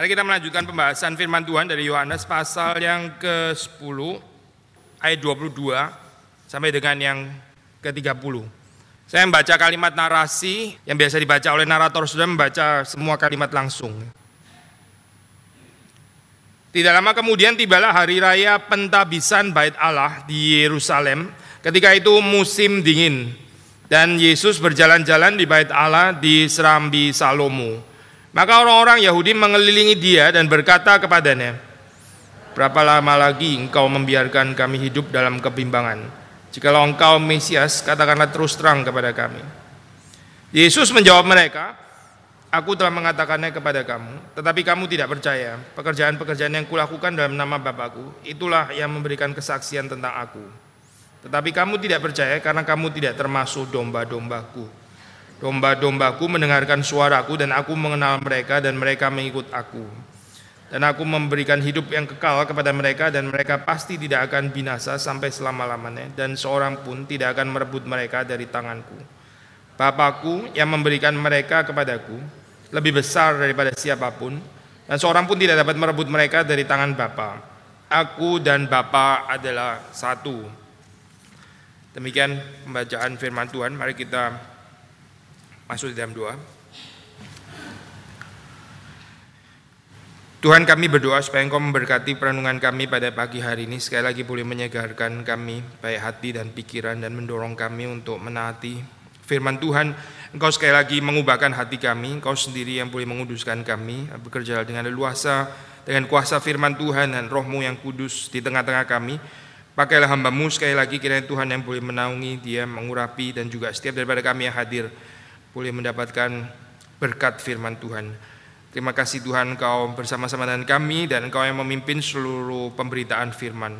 Mari kita melanjutkan pembahasan firman Tuhan dari Yohanes pasal yang ke-10 ayat 22 sampai dengan yang ke-30. Saya membaca kalimat narasi yang biasa dibaca oleh narator sudah membaca semua kalimat langsung. Tidak lama kemudian tibalah hari raya pentabisan bait Allah di Yerusalem. Ketika itu musim dingin dan Yesus berjalan-jalan di bait Allah di Serambi Salomo. Maka orang-orang Yahudi mengelilingi dia dan berkata kepadanya, Berapa lama lagi engkau membiarkan kami hidup dalam kebimbangan? Jikalau engkau Mesias, katakanlah terus terang kepada kami. Yesus menjawab mereka, Aku telah mengatakannya kepada kamu, tetapi kamu tidak percaya. Pekerjaan-pekerjaan yang kulakukan dalam nama Bapakku, itulah yang memberikan kesaksian tentang aku. Tetapi kamu tidak percaya karena kamu tidak termasuk domba-dombaku. Domba-dombaku mendengarkan suaraku dan aku mengenal mereka dan mereka mengikut aku. Dan aku memberikan hidup yang kekal kepada mereka dan mereka pasti tidak akan binasa sampai selama-lamanya dan seorang pun tidak akan merebut mereka dari tanganku. Bapakku yang memberikan mereka kepadaku lebih besar daripada siapa pun dan seorang pun tidak dapat merebut mereka dari tangan Bapa. Aku dan Bapa adalah satu. Demikian pembacaan firman Tuhan. Mari kita masuk di dalam doa. Tuhan kami berdoa supaya Engkau memberkati perenungan kami pada pagi hari ini. Sekali lagi boleh menyegarkan kami baik hati dan pikiran dan mendorong kami untuk menaati firman Tuhan. Engkau sekali lagi mengubahkan hati kami. Engkau sendiri yang boleh menguduskan kami Bekerja dengan leluasa dengan kuasa firman Tuhan dan rohmu yang kudus di tengah-tengah kami. Pakailah hambamu sekali lagi kiranya Tuhan yang boleh menaungi Dia mengurapi dan juga setiap daripada kami yang hadir Boleh mendapatkan berkat firman Tuhan Terima kasih Tuhan Engkau bersama-sama dengan kami dan Engkau yang memimpin seluruh pemberitaan firman.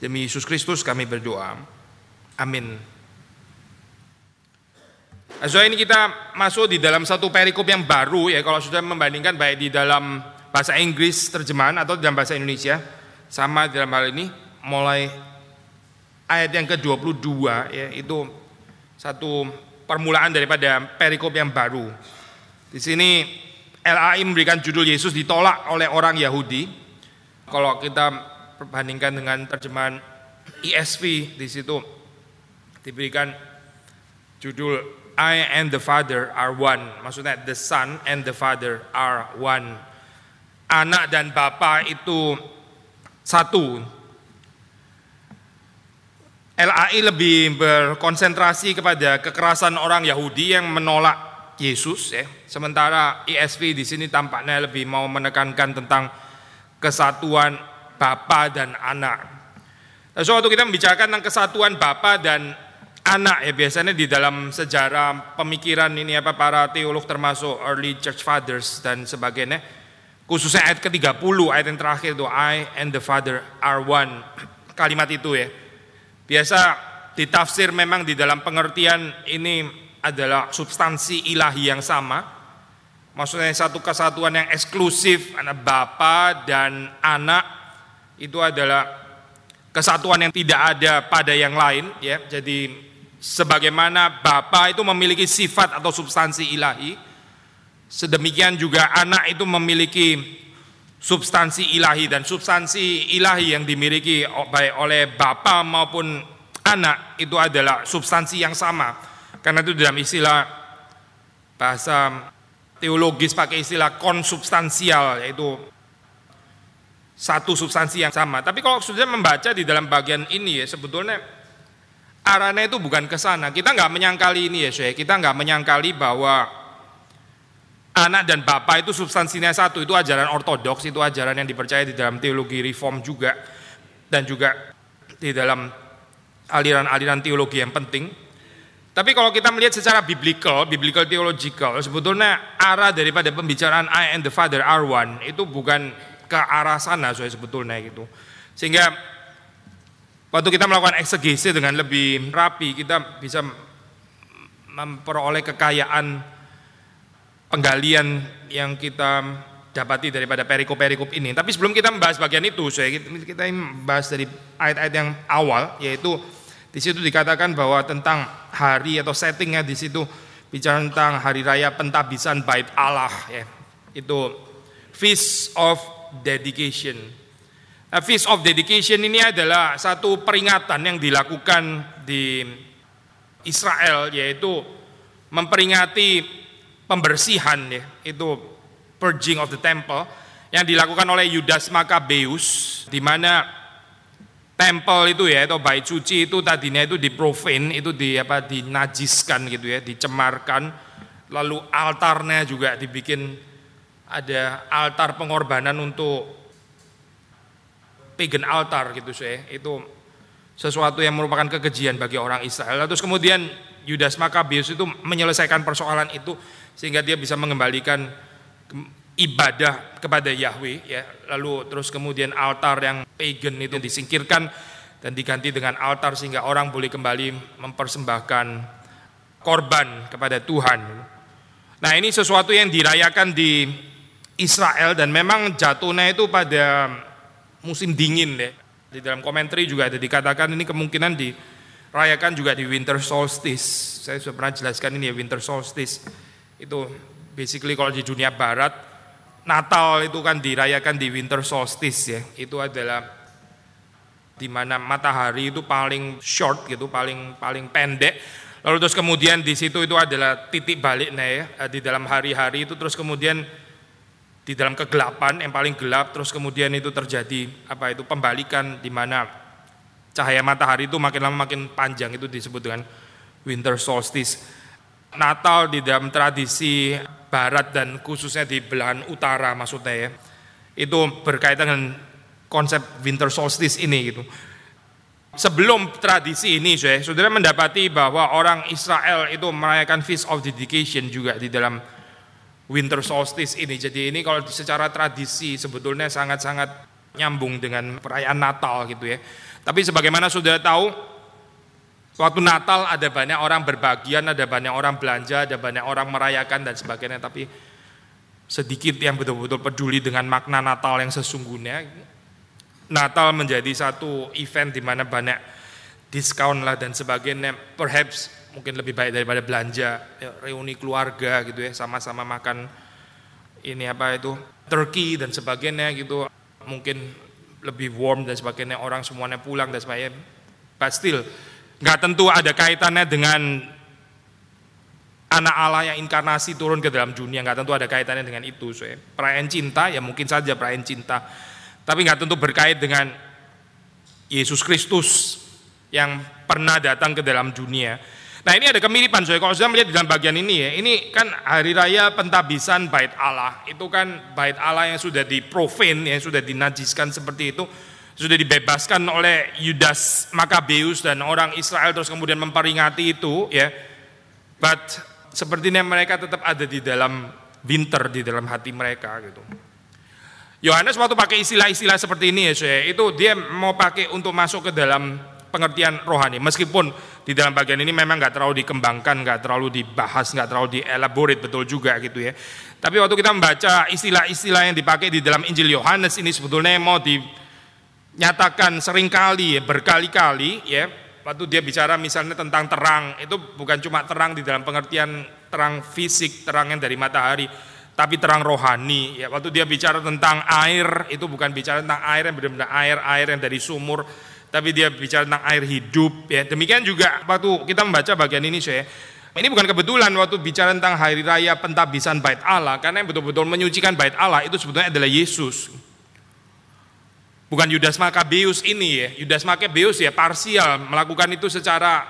Demi Yesus Kristus kami berdoa. Amin. So ini kita masuk di dalam satu perikop yang baru ya kalau sudah membandingkan baik di dalam bahasa Inggris terjemahan atau dalam bahasa Indonesia sama dalam hal ini mulai ayat yang ke-22 ya itu satu permulaan daripada perikop yang baru. Di sini LAI memberikan judul Yesus ditolak oleh orang Yahudi. Kalau kita perbandingkan dengan terjemahan ESV di situ diberikan judul I and the Father are one. Maksudnya the Son and the Father are one. Anak dan Bapa itu satu. LAI lebih berkonsentrasi kepada kekerasan orang Yahudi yang menolak Yesus ya. Sementara ESV di sini tampaknya lebih mau menekankan tentang kesatuan Bapa dan Anak. Nah, so, waktu kita membicarakan tentang kesatuan Bapa dan anak ya biasanya di dalam sejarah pemikiran ini apa para teolog termasuk early church fathers dan sebagainya khususnya ayat ke-30 ayat yang terakhir itu I and the Father are one kalimat itu ya biasa ditafsir memang di dalam pengertian ini adalah substansi ilahi yang sama. Maksudnya satu kesatuan yang eksklusif anak bapa dan anak itu adalah kesatuan yang tidak ada pada yang lain ya. Jadi sebagaimana bapa itu memiliki sifat atau substansi ilahi, sedemikian juga anak itu memiliki substansi ilahi dan substansi ilahi yang dimiliki baik oleh bapa maupun anak itu adalah substansi yang sama karena itu dalam istilah bahasa teologis pakai istilah konsubstansial yaitu satu substansi yang sama. Tapi kalau sudah membaca di dalam bagian ini ya sebetulnya arahnya itu bukan ke sana. Kita nggak menyangkali ini ya, saya. Kita nggak menyangkali bahwa anak dan bapak itu substansinya satu. Itu ajaran ortodoks, itu ajaran yang dipercaya di dalam teologi reform juga dan juga di dalam aliran-aliran teologi yang penting. Tapi kalau kita melihat secara biblical, biblical theological, sebetulnya arah daripada pembicaraan I and the Father are one itu bukan ke arah sana sebetulnya gitu. Sehingga waktu kita melakukan eksegesi dengan lebih rapi, kita bisa memperoleh kekayaan penggalian yang kita dapati daripada perikop-perikop ini. Tapi sebelum kita membahas bagian itu, saya kita membahas dari ayat-ayat yang awal, yaitu di situ dikatakan bahwa tentang hari atau settingnya di situ bicara tentang hari raya pentabisan bait Allah ya. Itu Feast of Dedication. Nah, Feast of Dedication ini adalah satu peringatan yang dilakukan di Israel yaitu memperingati pembersihan ya, itu purging of the temple yang dilakukan oleh Yudas Maccabeus di mana tempel itu ya atau bait suci itu tadinya itu diprofin itu di apa dinajiskan gitu ya dicemarkan. Lalu altarnya juga dibikin ada altar pengorbanan untuk pagan altar gitu saya itu sesuatu yang merupakan kekejian bagi orang Israel. Terus kemudian Yudas Makabius itu menyelesaikan persoalan itu sehingga dia bisa mengembalikan ibadah kepada Yahweh ya lalu terus kemudian altar yang pagan itu disingkirkan dan diganti dengan altar sehingga orang boleh kembali mempersembahkan korban kepada Tuhan. Nah, ini sesuatu yang dirayakan di Israel dan memang jatuhnya itu pada musim dingin deh. Di dalam komentari juga ada dikatakan ini kemungkinan dirayakan juga di winter solstice. Saya sudah pernah jelaskan ini ya winter solstice. Itu basically kalau di dunia barat Natal itu kan dirayakan di winter solstice ya. Itu adalah di mana matahari itu paling short gitu, paling paling pendek. Lalu terus kemudian di situ itu adalah titik baliknya ya eh, di dalam hari-hari itu terus kemudian di dalam kegelapan yang paling gelap terus kemudian itu terjadi apa itu pembalikan di mana cahaya matahari itu makin lama makin panjang itu disebut dengan winter solstice. Natal di dalam tradisi barat dan khususnya di belahan utara maksudnya ya. Itu berkaitan dengan konsep winter solstice ini gitu. Sebelum tradisi ini saya saudara mendapati bahwa orang Israel itu merayakan Feast of Dedication juga di dalam winter solstice ini. Jadi ini kalau secara tradisi sebetulnya sangat-sangat nyambung dengan perayaan Natal gitu ya. Tapi sebagaimana saudara tahu Waktu Natal ada banyak orang berbagian, ada banyak orang belanja, ada banyak orang merayakan dan sebagainya. Tapi sedikit yang betul-betul peduli dengan makna Natal yang sesungguhnya. Natal menjadi satu event di mana banyak diskon lah dan sebagainya. Perhaps mungkin lebih baik daripada belanja, ya, reuni keluarga gitu ya, sama-sama makan ini apa itu turkey dan sebagainya gitu. Mungkin lebih warm dan sebagainya, orang semuanya pulang dan sebagainya. But still, Nggak tentu ada kaitannya dengan anak Allah yang inkarnasi turun ke dalam dunia. Nggak tentu ada kaitannya dengan itu. So, ya. Perayaan cinta ya mungkin saja perayaan cinta. Tapi nggak tentu berkait dengan Yesus Kristus yang pernah datang ke dalam dunia. Nah ini ada kemiripan, so, kalau sudah melihat di dalam bagian ini ya, ini kan hari raya pentabisan bait Allah, itu kan bait Allah yang sudah diprofin, yang sudah dinajiskan seperti itu, sudah dibebaskan oleh Yudas Makabeus dan orang Israel terus kemudian memperingati itu ya. But sepertinya mereka tetap ada di dalam winter di dalam hati mereka gitu. Yohanes waktu pakai istilah-istilah seperti ini ya saya, itu dia mau pakai untuk masuk ke dalam pengertian rohani. Meskipun di dalam bagian ini memang nggak terlalu dikembangkan, nggak terlalu dibahas, nggak terlalu dielaborate betul juga gitu ya. Tapi waktu kita membaca istilah-istilah yang dipakai di dalam Injil Yohanes ini sebetulnya mau di nyatakan sering kali berkali-kali ya waktu dia bicara misalnya tentang terang itu bukan cuma terang di dalam pengertian terang fisik terang yang dari matahari tapi terang rohani ya. Waktu dia bicara tentang air itu bukan bicara tentang air yang benar-benar air air yang dari sumur tapi dia bicara tentang air hidup ya. Demikian juga waktu kita membaca bagian ini saya ini bukan kebetulan waktu bicara tentang hari raya pentabisan bait Allah karena yang betul-betul menyucikan bait Allah itu sebetulnya adalah Yesus Bukan Yudas Makabeus ini ya. Yudas Makabeus ya parsial melakukan itu secara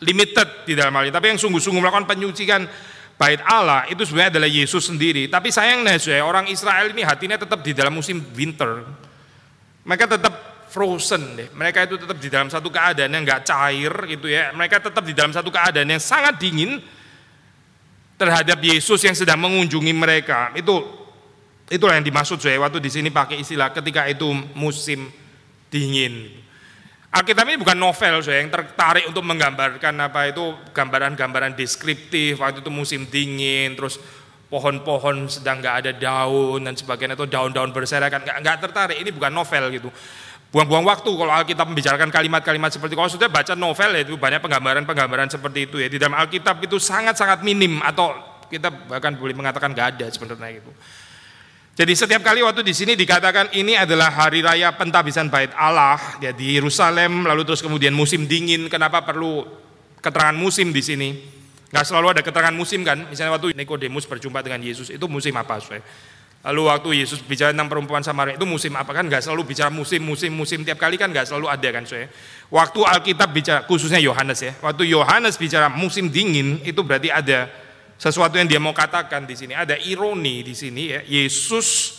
limited di dalam hal ini. Tapi yang sungguh-sungguh melakukan penyucikan bait Allah itu sebenarnya adalah Yesus sendiri. Tapi sayangnya saya orang Israel ini hatinya tetap di dalam musim winter. Mereka tetap frozen deh. Mereka itu tetap di dalam satu keadaan yang nggak cair gitu ya. Mereka tetap di dalam satu keadaan yang sangat dingin terhadap Yesus yang sedang mengunjungi mereka. Itu itulah yang dimaksud saya waktu di sini pakai istilah ketika itu musim dingin. Alkitab ini bukan novel saya yang tertarik untuk menggambarkan apa itu gambaran-gambaran deskriptif waktu itu musim dingin terus pohon-pohon sedang nggak ada daun dan sebagainya atau daun-daun berserakan. Nggak nggak tertarik ini bukan novel gitu. Buang-buang waktu kalau Alkitab membicarakan kalimat-kalimat seperti kalau sudah baca novel ya itu banyak penggambaran-penggambaran seperti itu ya. Di dalam Alkitab itu sangat-sangat minim atau kita bahkan boleh mengatakan nggak ada sebenarnya gitu jadi setiap kali waktu di sini dikatakan ini adalah hari raya pentabisan bait Allah ya di Yerusalem, lalu terus kemudian musim dingin, kenapa perlu keterangan musim di sini? Gak selalu ada keterangan musim kan? Misalnya waktu Nikodemus berjumpa dengan Yesus itu musim apa? Soalnya? Lalu waktu Yesus bicara tentang perempuan Samaria itu musim apa kan? Gak selalu bicara musim, musim, musim tiap kali kan gak selalu ada kan? Soalnya? Waktu Alkitab bicara khususnya Yohanes ya, waktu Yohanes bicara musim dingin itu berarti ada sesuatu yang dia mau katakan di sini. Ada ironi di sini ya. Yesus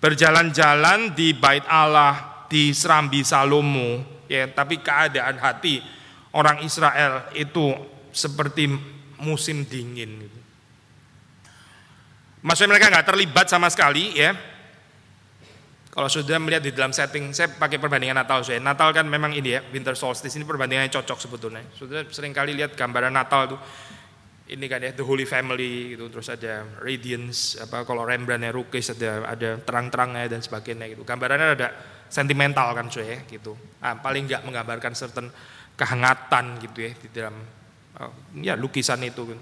berjalan-jalan di bait Allah di Serambi Salomo ya, tapi keadaan hati orang Israel itu seperti musim dingin. Maksudnya mereka nggak terlibat sama sekali ya. Kalau sudah melihat di dalam setting, saya pakai perbandingan Natal saya. Natal kan memang ini ya, winter solstice ini perbandingannya cocok sebetulnya. Sudah sering kali lihat gambaran Natal tuh ini kan ya The Holy Family gitu terus ada Radiance apa kalau Rembrandt ya Rukis ada ada terang-terangnya dan sebagainya gitu gambarannya ada sentimental kan cuy ya gitu nah, paling nggak menggambarkan certain kehangatan gitu ya di dalam uh, ya lukisan itu kan.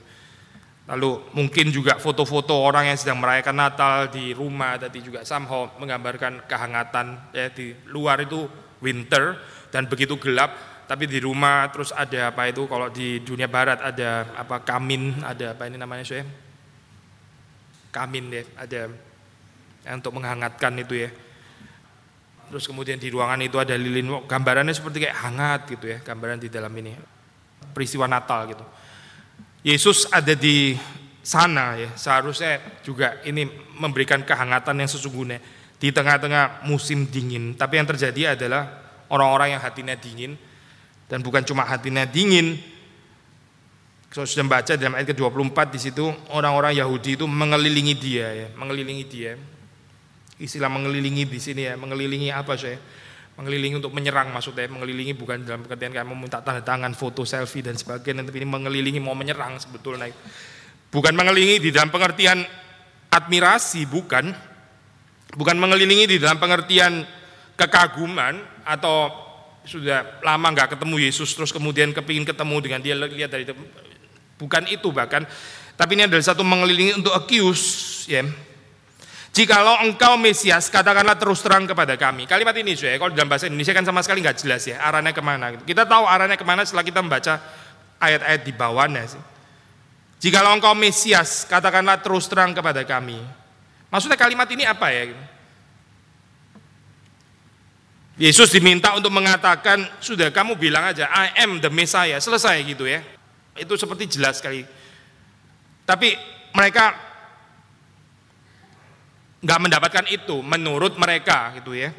lalu mungkin juga foto-foto orang yang sedang merayakan Natal di rumah tadi juga somehow menggambarkan kehangatan ya di luar itu winter dan begitu gelap tapi di rumah terus ada apa itu? Kalau di dunia barat ada apa kamin? Ada apa ini namanya saya kamin ya ada. Ya, untuk menghangatkan itu ya. Terus kemudian di ruangan itu ada lilin. Gambarannya seperti kayak hangat gitu ya gambaran di dalam ini. Peristiwa Natal gitu. Yesus ada di sana ya. Seharusnya juga ini memberikan kehangatan yang sesungguhnya. Di tengah-tengah musim dingin. Tapi yang terjadi adalah orang-orang yang hatinya dingin dan bukan cuma hatinya dingin. Kalau sudah baca dalam ayat ke-24 di situ orang-orang Yahudi itu mengelilingi dia ya, mengelilingi dia. Istilah mengelilingi di sini ya, mengelilingi apa saya? Mengelilingi untuk menyerang maksudnya, mengelilingi bukan dalam pengertian kayak meminta tanda tangan, foto, selfie dan sebagainya, tapi ini mengelilingi mau menyerang sebetulnya. Bukan mengelilingi di dalam pengertian admirasi, bukan. Bukan mengelilingi di dalam pengertian kekaguman atau sudah lama nggak ketemu Yesus terus kemudian kepingin ketemu dengan dia lihat dari itu bukan itu bahkan tapi ini adalah satu mengelilingi untuk accuse ya Jikalau engkau Mesias, katakanlah terus terang kepada kami. Kalimat ini, ya, kalau dalam bahasa Indonesia kan sama sekali nggak jelas ya, arahnya ke mana. Kita tahu arahnya ke mana setelah kita membaca ayat-ayat di bawahnya sih. Jikalau engkau Mesias, katakanlah terus terang kepada kami. Maksudnya kalimat ini apa ya? Yesus diminta untuk mengatakan, sudah kamu bilang aja, I am the Messiah, selesai gitu ya. Itu seperti jelas sekali. Tapi mereka nggak mendapatkan itu menurut mereka gitu ya.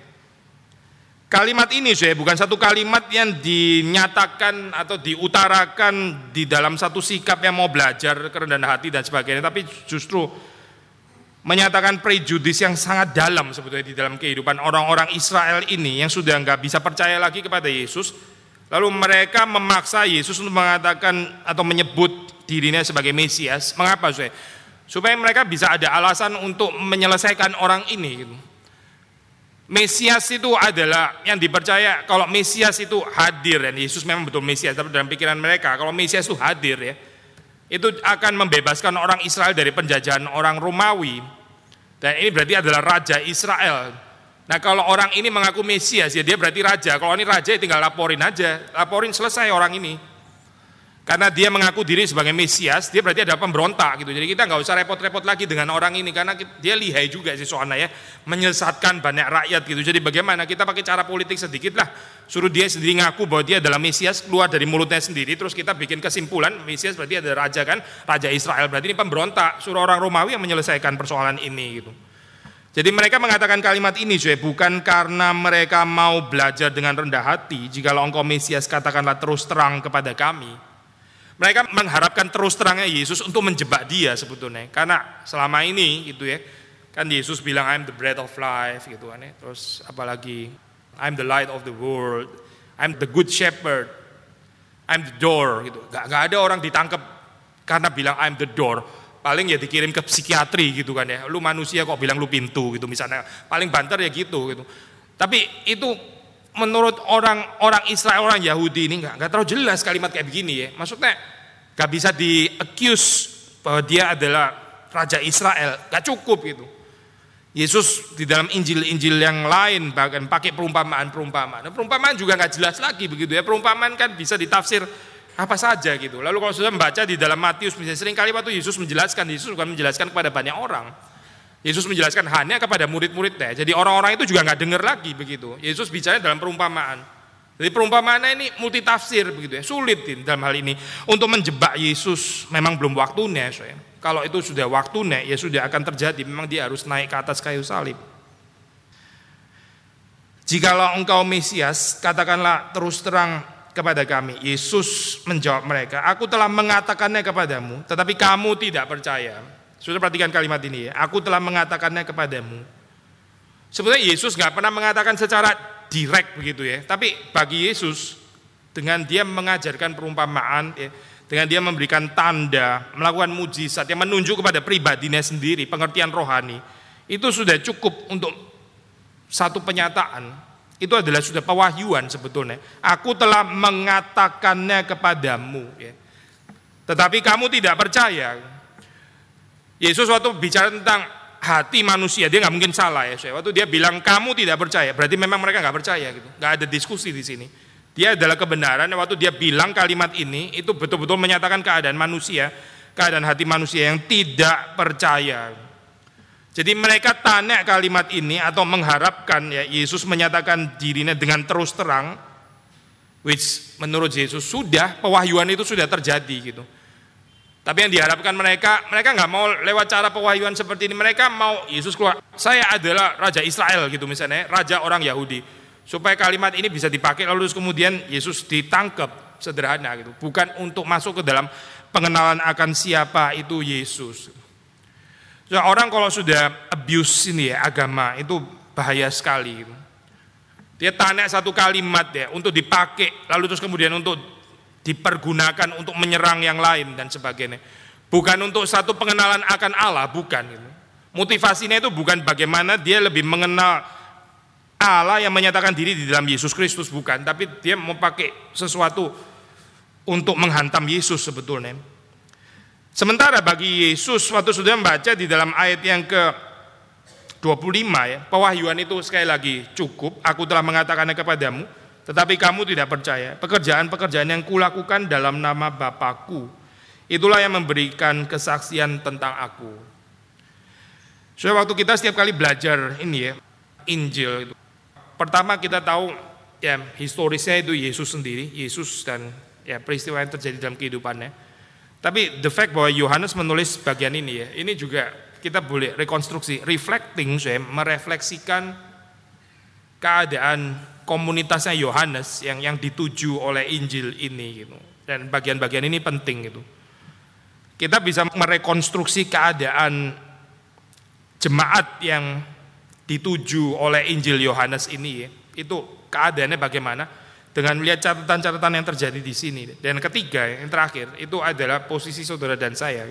Kalimat ini saya bukan satu kalimat yang dinyatakan atau diutarakan di dalam satu sikap yang mau belajar kerendahan hati dan sebagainya, tapi justru menyatakan prejudis yang sangat dalam sebetulnya di dalam kehidupan orang-orang Israel ini yang sudah nggak bisa percaya lagi kepada Yesus. Lalu mereka memaksa Yesus untuk mengatakan atau menyebut dirinya sebagai Mesias. Mengapa saya? Supaya mereka bisa ada alasan untuk menyelesaikan orang ini. Gitu. Mesias itu adalah yang dipercaya kalau Mesias itu hadir dan Yesus memang betul Mesias tapi dalam pikiran mereka kalau Mesias itu hadir ya itu akan membebaskan orang Israel dari penjajahan orang Romawi dan ini berarti adalah raja Israel. Nah kalau orang ini mengaku Mesias ya dia berarti raja. Kalau ini raja ya tinggal laporin aja, laporin selesai orang ini. Karena dia mengaku diri sebagai Mesias, dia berarti ada pemberontak gitu. Jadi kita nggak usah repot-repot lagi dengan orang ini karena dia lihai juga sih soalnya ya, menyesatkan banyak rakyat gitu. Jadi bagaimana kita pakai cara politik sedikit lah, suruh dia sendiri ngaku bahwa dia adalah Mesias keluar dari mulutnya sendiri, terus kita bikin kesimpulan Mesias berarti ada raja kan, raja Israel berarti ini pemberontak, suruh orang Romawi yang menyelesaikan persoalan ini gitu. Jadi mereka mengatakan kalimat ini cuy, bukan karena mereka mau belajar dengan rendah hati, jikalau engkau Mesias katakanlah terus terang kepada kami. Mereka mengharapkan terus terangnya Yesus untuk menjebak dia sebetulnya. Karena selama ini gitu ya, kan Yesus bilang I'm the bread of life gitu kan ya. Terus apalagi I'm the light of the world, I'm the good shepherd, I'm the door gitu. Gak, gak ada orang ditangkap karena bilang I'm the door paling ya dikirim ke psikiatri gitu kan ya lu manusia kok bilang lu pintu gitu misalnya paling banter ya gitu gitu tapi itu menurut orang orang Israel orang Yahudi ini nggak nggak terlalu jelas kalimat kayak begini ya maksudnya nggak bisa di accuse bahwa dia adalah raja Israel nggak cukup gitu Yesus di dalam Injil-Injil yang lain bahkan pakai perumpamaan-perumpamaan. Perumpamaan juga nggak jelas lagi begitu ya. Perumpamaan kan bisa ditafsir apa saja gitu. Lalu kalau sudah membaca di dalam Matius misalnya sering kali waktu Yesus menjelaskan, Yesus bukan menjelaskan kepada banyak orang. Yesus menjelaskan hanya kepada murid-muridnya. Jadi orang-orang itu juga nggak dengar lagi begitu. Yesus bicara dalam perumpamaan. Jadi perumpamaan ini multitafsir begitu ya, sulit dalam hal ini untuk menjebak Yesus memang belum waktunya. So, Kalau itu sudah waktunya, ya sudah akan terjadi. Memang dia harus naik ke atas kayu salib. Jikalau engkau Mesias, katakanlah terus terang kepada kami. Yesus menjawab mereka, aku telah mengatakannya kepadamu, tetapi kamu tidak percaya. Sudah perhatikan kalimat ini ya, aku telah mengatakannya kepadamu. Sebenarnya Yesus nggak pernah mengatakan secara direct begitu ya, tapi bagi Yesus dengan dia mengajarkan perumpamaan, ya, dengan dia memberikan tanda, melakukan mujizat yang menunjuk kepada pribadinya sendiri, pengertian rohani, itu sudah cukup untuk satu penyataan itu adalah sudah pewahyuan sebetulnya. Aku telah mengatakannya kepadamu. Ya. Tetapi kamu tidak percaya. Yesus waktu bicara tentang hati manusia, dia nggak mungkin salah ya. Waktu dia bilang kamu tidak percaya, berarti memang mereka nggak percaya gitu. Nggak ada diskusi di sini. Dia adalah kebenaran. Waktu dia bilang kalimat ini, itu betul-betul menyatakan keadaan manusia, keadaan hati manusia yang tidak percaya. Jadi mereka tanya kalimat ini atau mengharapkan ya Yesus menyatakan dirinya dengan terus terang which menurut Yesus sudah pewahyuan itu sudah terjadi gitu. Tapi yang diharapkan mereka, mereka nggak mau lewat cara pewahyuan seperti ini. Mereka mau Yesus keluar, saya adalah Raja Israel gitu misalnya, Raja orang Yahudi. Supaya kalimat ini bisa dipakai lalu kemudian Yesus ditangkap sederhana gitu. Bukan untuk masuk ke dalam pengenalan akan siapa itu Yesus. Ya, orang kalau sudah abuse ini ya agama itu bahaya sekali. Dia tanya satu kalimat ya untuk dipakai lalu terus kemudian untuk dipergunakan untuk menyerang yang lain dan sebagainya. Bukan untuk satu pengenalan akan Allah, bukan. Motivasinya itu bukan bagaimana dia lebih mengenal Allah yang menyatakan diri di dalam Yesus Kristus, bukan. Tapi dia mau pakai sesuatu untuk menghantam Yesus sebetulnya. Sementara bagi Yesus waktu sudah membaca di dalam ayat yang ke 25 ya, pewahyuan itu sekali lagi cukup, aku telah mengatakannya kepadamu, tetapi kamu tidak percaya. Pekerjaan-pekerjaan yang kulakukan dalam nama Bapakku, itulah yang memberikan kesaksian tentang aku. So, waktu kita setiap kali belajar ini ya, Injil itu. Pertama kita tahu ya historisnya itu Yesus sendiri, Yesus dan ya peristiwa yang terjadi dalam kehidupannya. Tapi the fact bahwa Yohanes menulis bagian ini ya, ini juga kita boleh rekonstruksi, reflecting, saya merefleksikan keadaan komunitasnya Yohanes yang yang dituju oleh Injil ini gitu. Dan bagian-bagian ini penting gitu. Kita bisa merekonstruksi keadaan jemaat yang dituju oleh Injil Yohanes ini ya. Itu keadaannya bagaimana? dengan melihat catatan-catatan yang terjadi di sini. Dan ketiga, yang terakhir, itu adalah posisi saudara dan saya.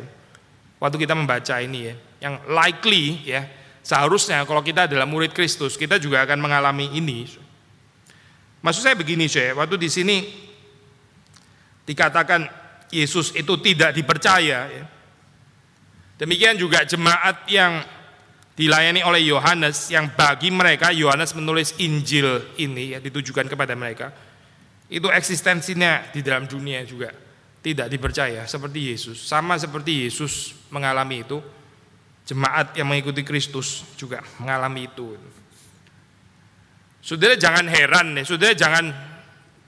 Waktu kita membaca ini ya, yang likely ya, seharusnya kalau kita adalah murid Kristus, kita juga akan mengalami ini. Maksud saya begini, saya waktu di sini dikatakan Yesus itu tidak dipercaya. Ya. Demikian juga jemaat yang dilayani oleh Yohanes yang bagi mereka Yohanes menulis Injil ini ya ditujukan kepada mereka itu eksistensinya di dalam dunia juga tidak dipercaya seperti Yesus. Sama seperti Yesus mengalami itu, jemaat yang mengikuti Kristus juga mengalami itu. Saudara jangan heran ya, saudara jangan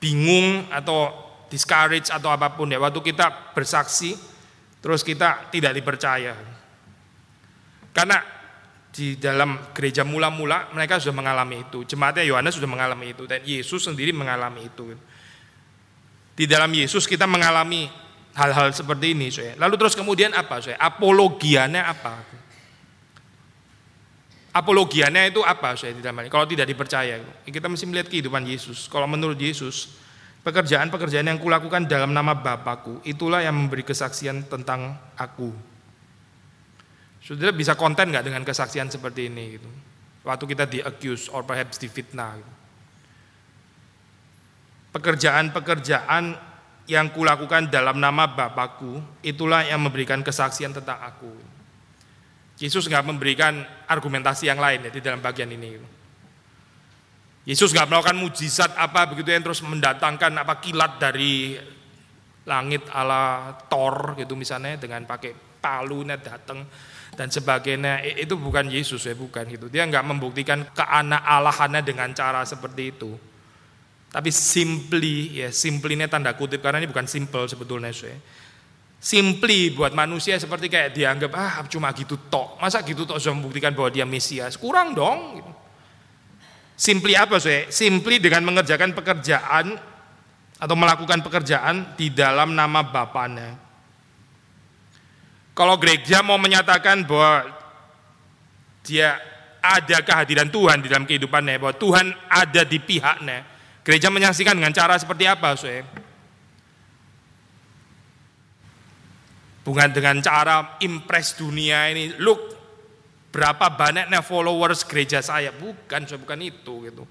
bingung atau discourage atau apa pun ya waktu kita bersaksi terus kita tidak dipercaya. Karena di dalam gereja mula-mula mereka sudah mengalami itu. Jemaatnya Yohanes sudah mengalami itu dan Yesus sendiri mengalami itu. Di dalam Yesus kita mengalami hal-hal seperti ini. Lalu terus kemudian apa, saya? Apologiannya apa? Apologiannya itu apa, saya ini? Kalau tidak dipercaya, kita mesti melihat kehidupan Yesus. Kalau menurut Yesus, pekerjaan-pekerjaan yang kulakukan dalam nama Bapakku, itulah yang memberi kesaksian tentang aku. Saudara bisa konten nggak dengan kesaksian seperti ini gitu? Waktu kita di accuse or perhaps difitnah. Gitu. Pekerjaan-pekerjaan yang kulakukan dalam nama Bapakku, itulah yang memberikan kesaksian tentang aku. Yesus nggak memberikan argumentasi yang lain ya di dalam bagian ini. Yesus nggak melakukan mujizat apa begitu yang terus mendatangkan apa kilat dari langit ala Thor gitu misalnya dengan pakai palu net datang dan sebagainya. Itu bukan Yesus ya bukan gitu. Dia nggak membuktikan keanak Allahannya dengan cara seperti itu. Tapi simply ya simply tanda kutip karena ini bukan simple sebetulnya simply buat manusia seperti kayak dianggap ah cuma gitu tok. Masa gitu tok sudah membuktikan bahwa dia Mesias? Kurang dong. Simply apa saya simply dengan mengerjakan pekerjaan atau melakukan pekerjaan di dalam nama Bapaknya. Kalau gereja mau menyatakan bahwa dia ada kehadiran Tuhan di dalam kehidupannya, bahwa Tuhan ada di pihaknya, gereja menyaksikan dengan cara seperti apa, saya? Bukan dengan cara impress dunia ini, look berapa banyaknya followers gereja saya, bukan, saya bukan itu gitu.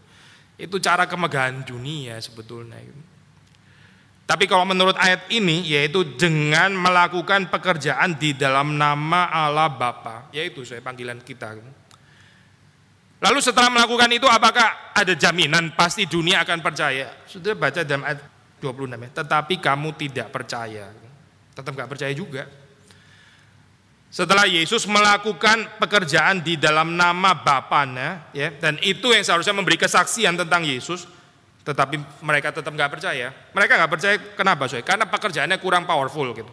Itu cara kemegahan dunia sebetulnya. Gitu. Tapi kalau menurut ayat ini yaitu dengan melakukan pekerjaan di dalam nama Allah Bapa, yaitu saya panggilan kita. Lalu setelah melakukan itu apakah ada jaminan pasti dunia akan percaya? Sudah baca dalam ayat 26 ya. Tetapi kamu tidak percaya. Tetap nggak percaya juga. Setelah Yesus melakukan pekerjaan di dalam nama Bapaknya, ya, dan itu yang seharusnya memberi kesaksian tentang Yesus, tetapi mereka tetap nggak percaya. Mereka nggak percaya kenapa, soy? Karena pekerjaannya kurang powerful gitu.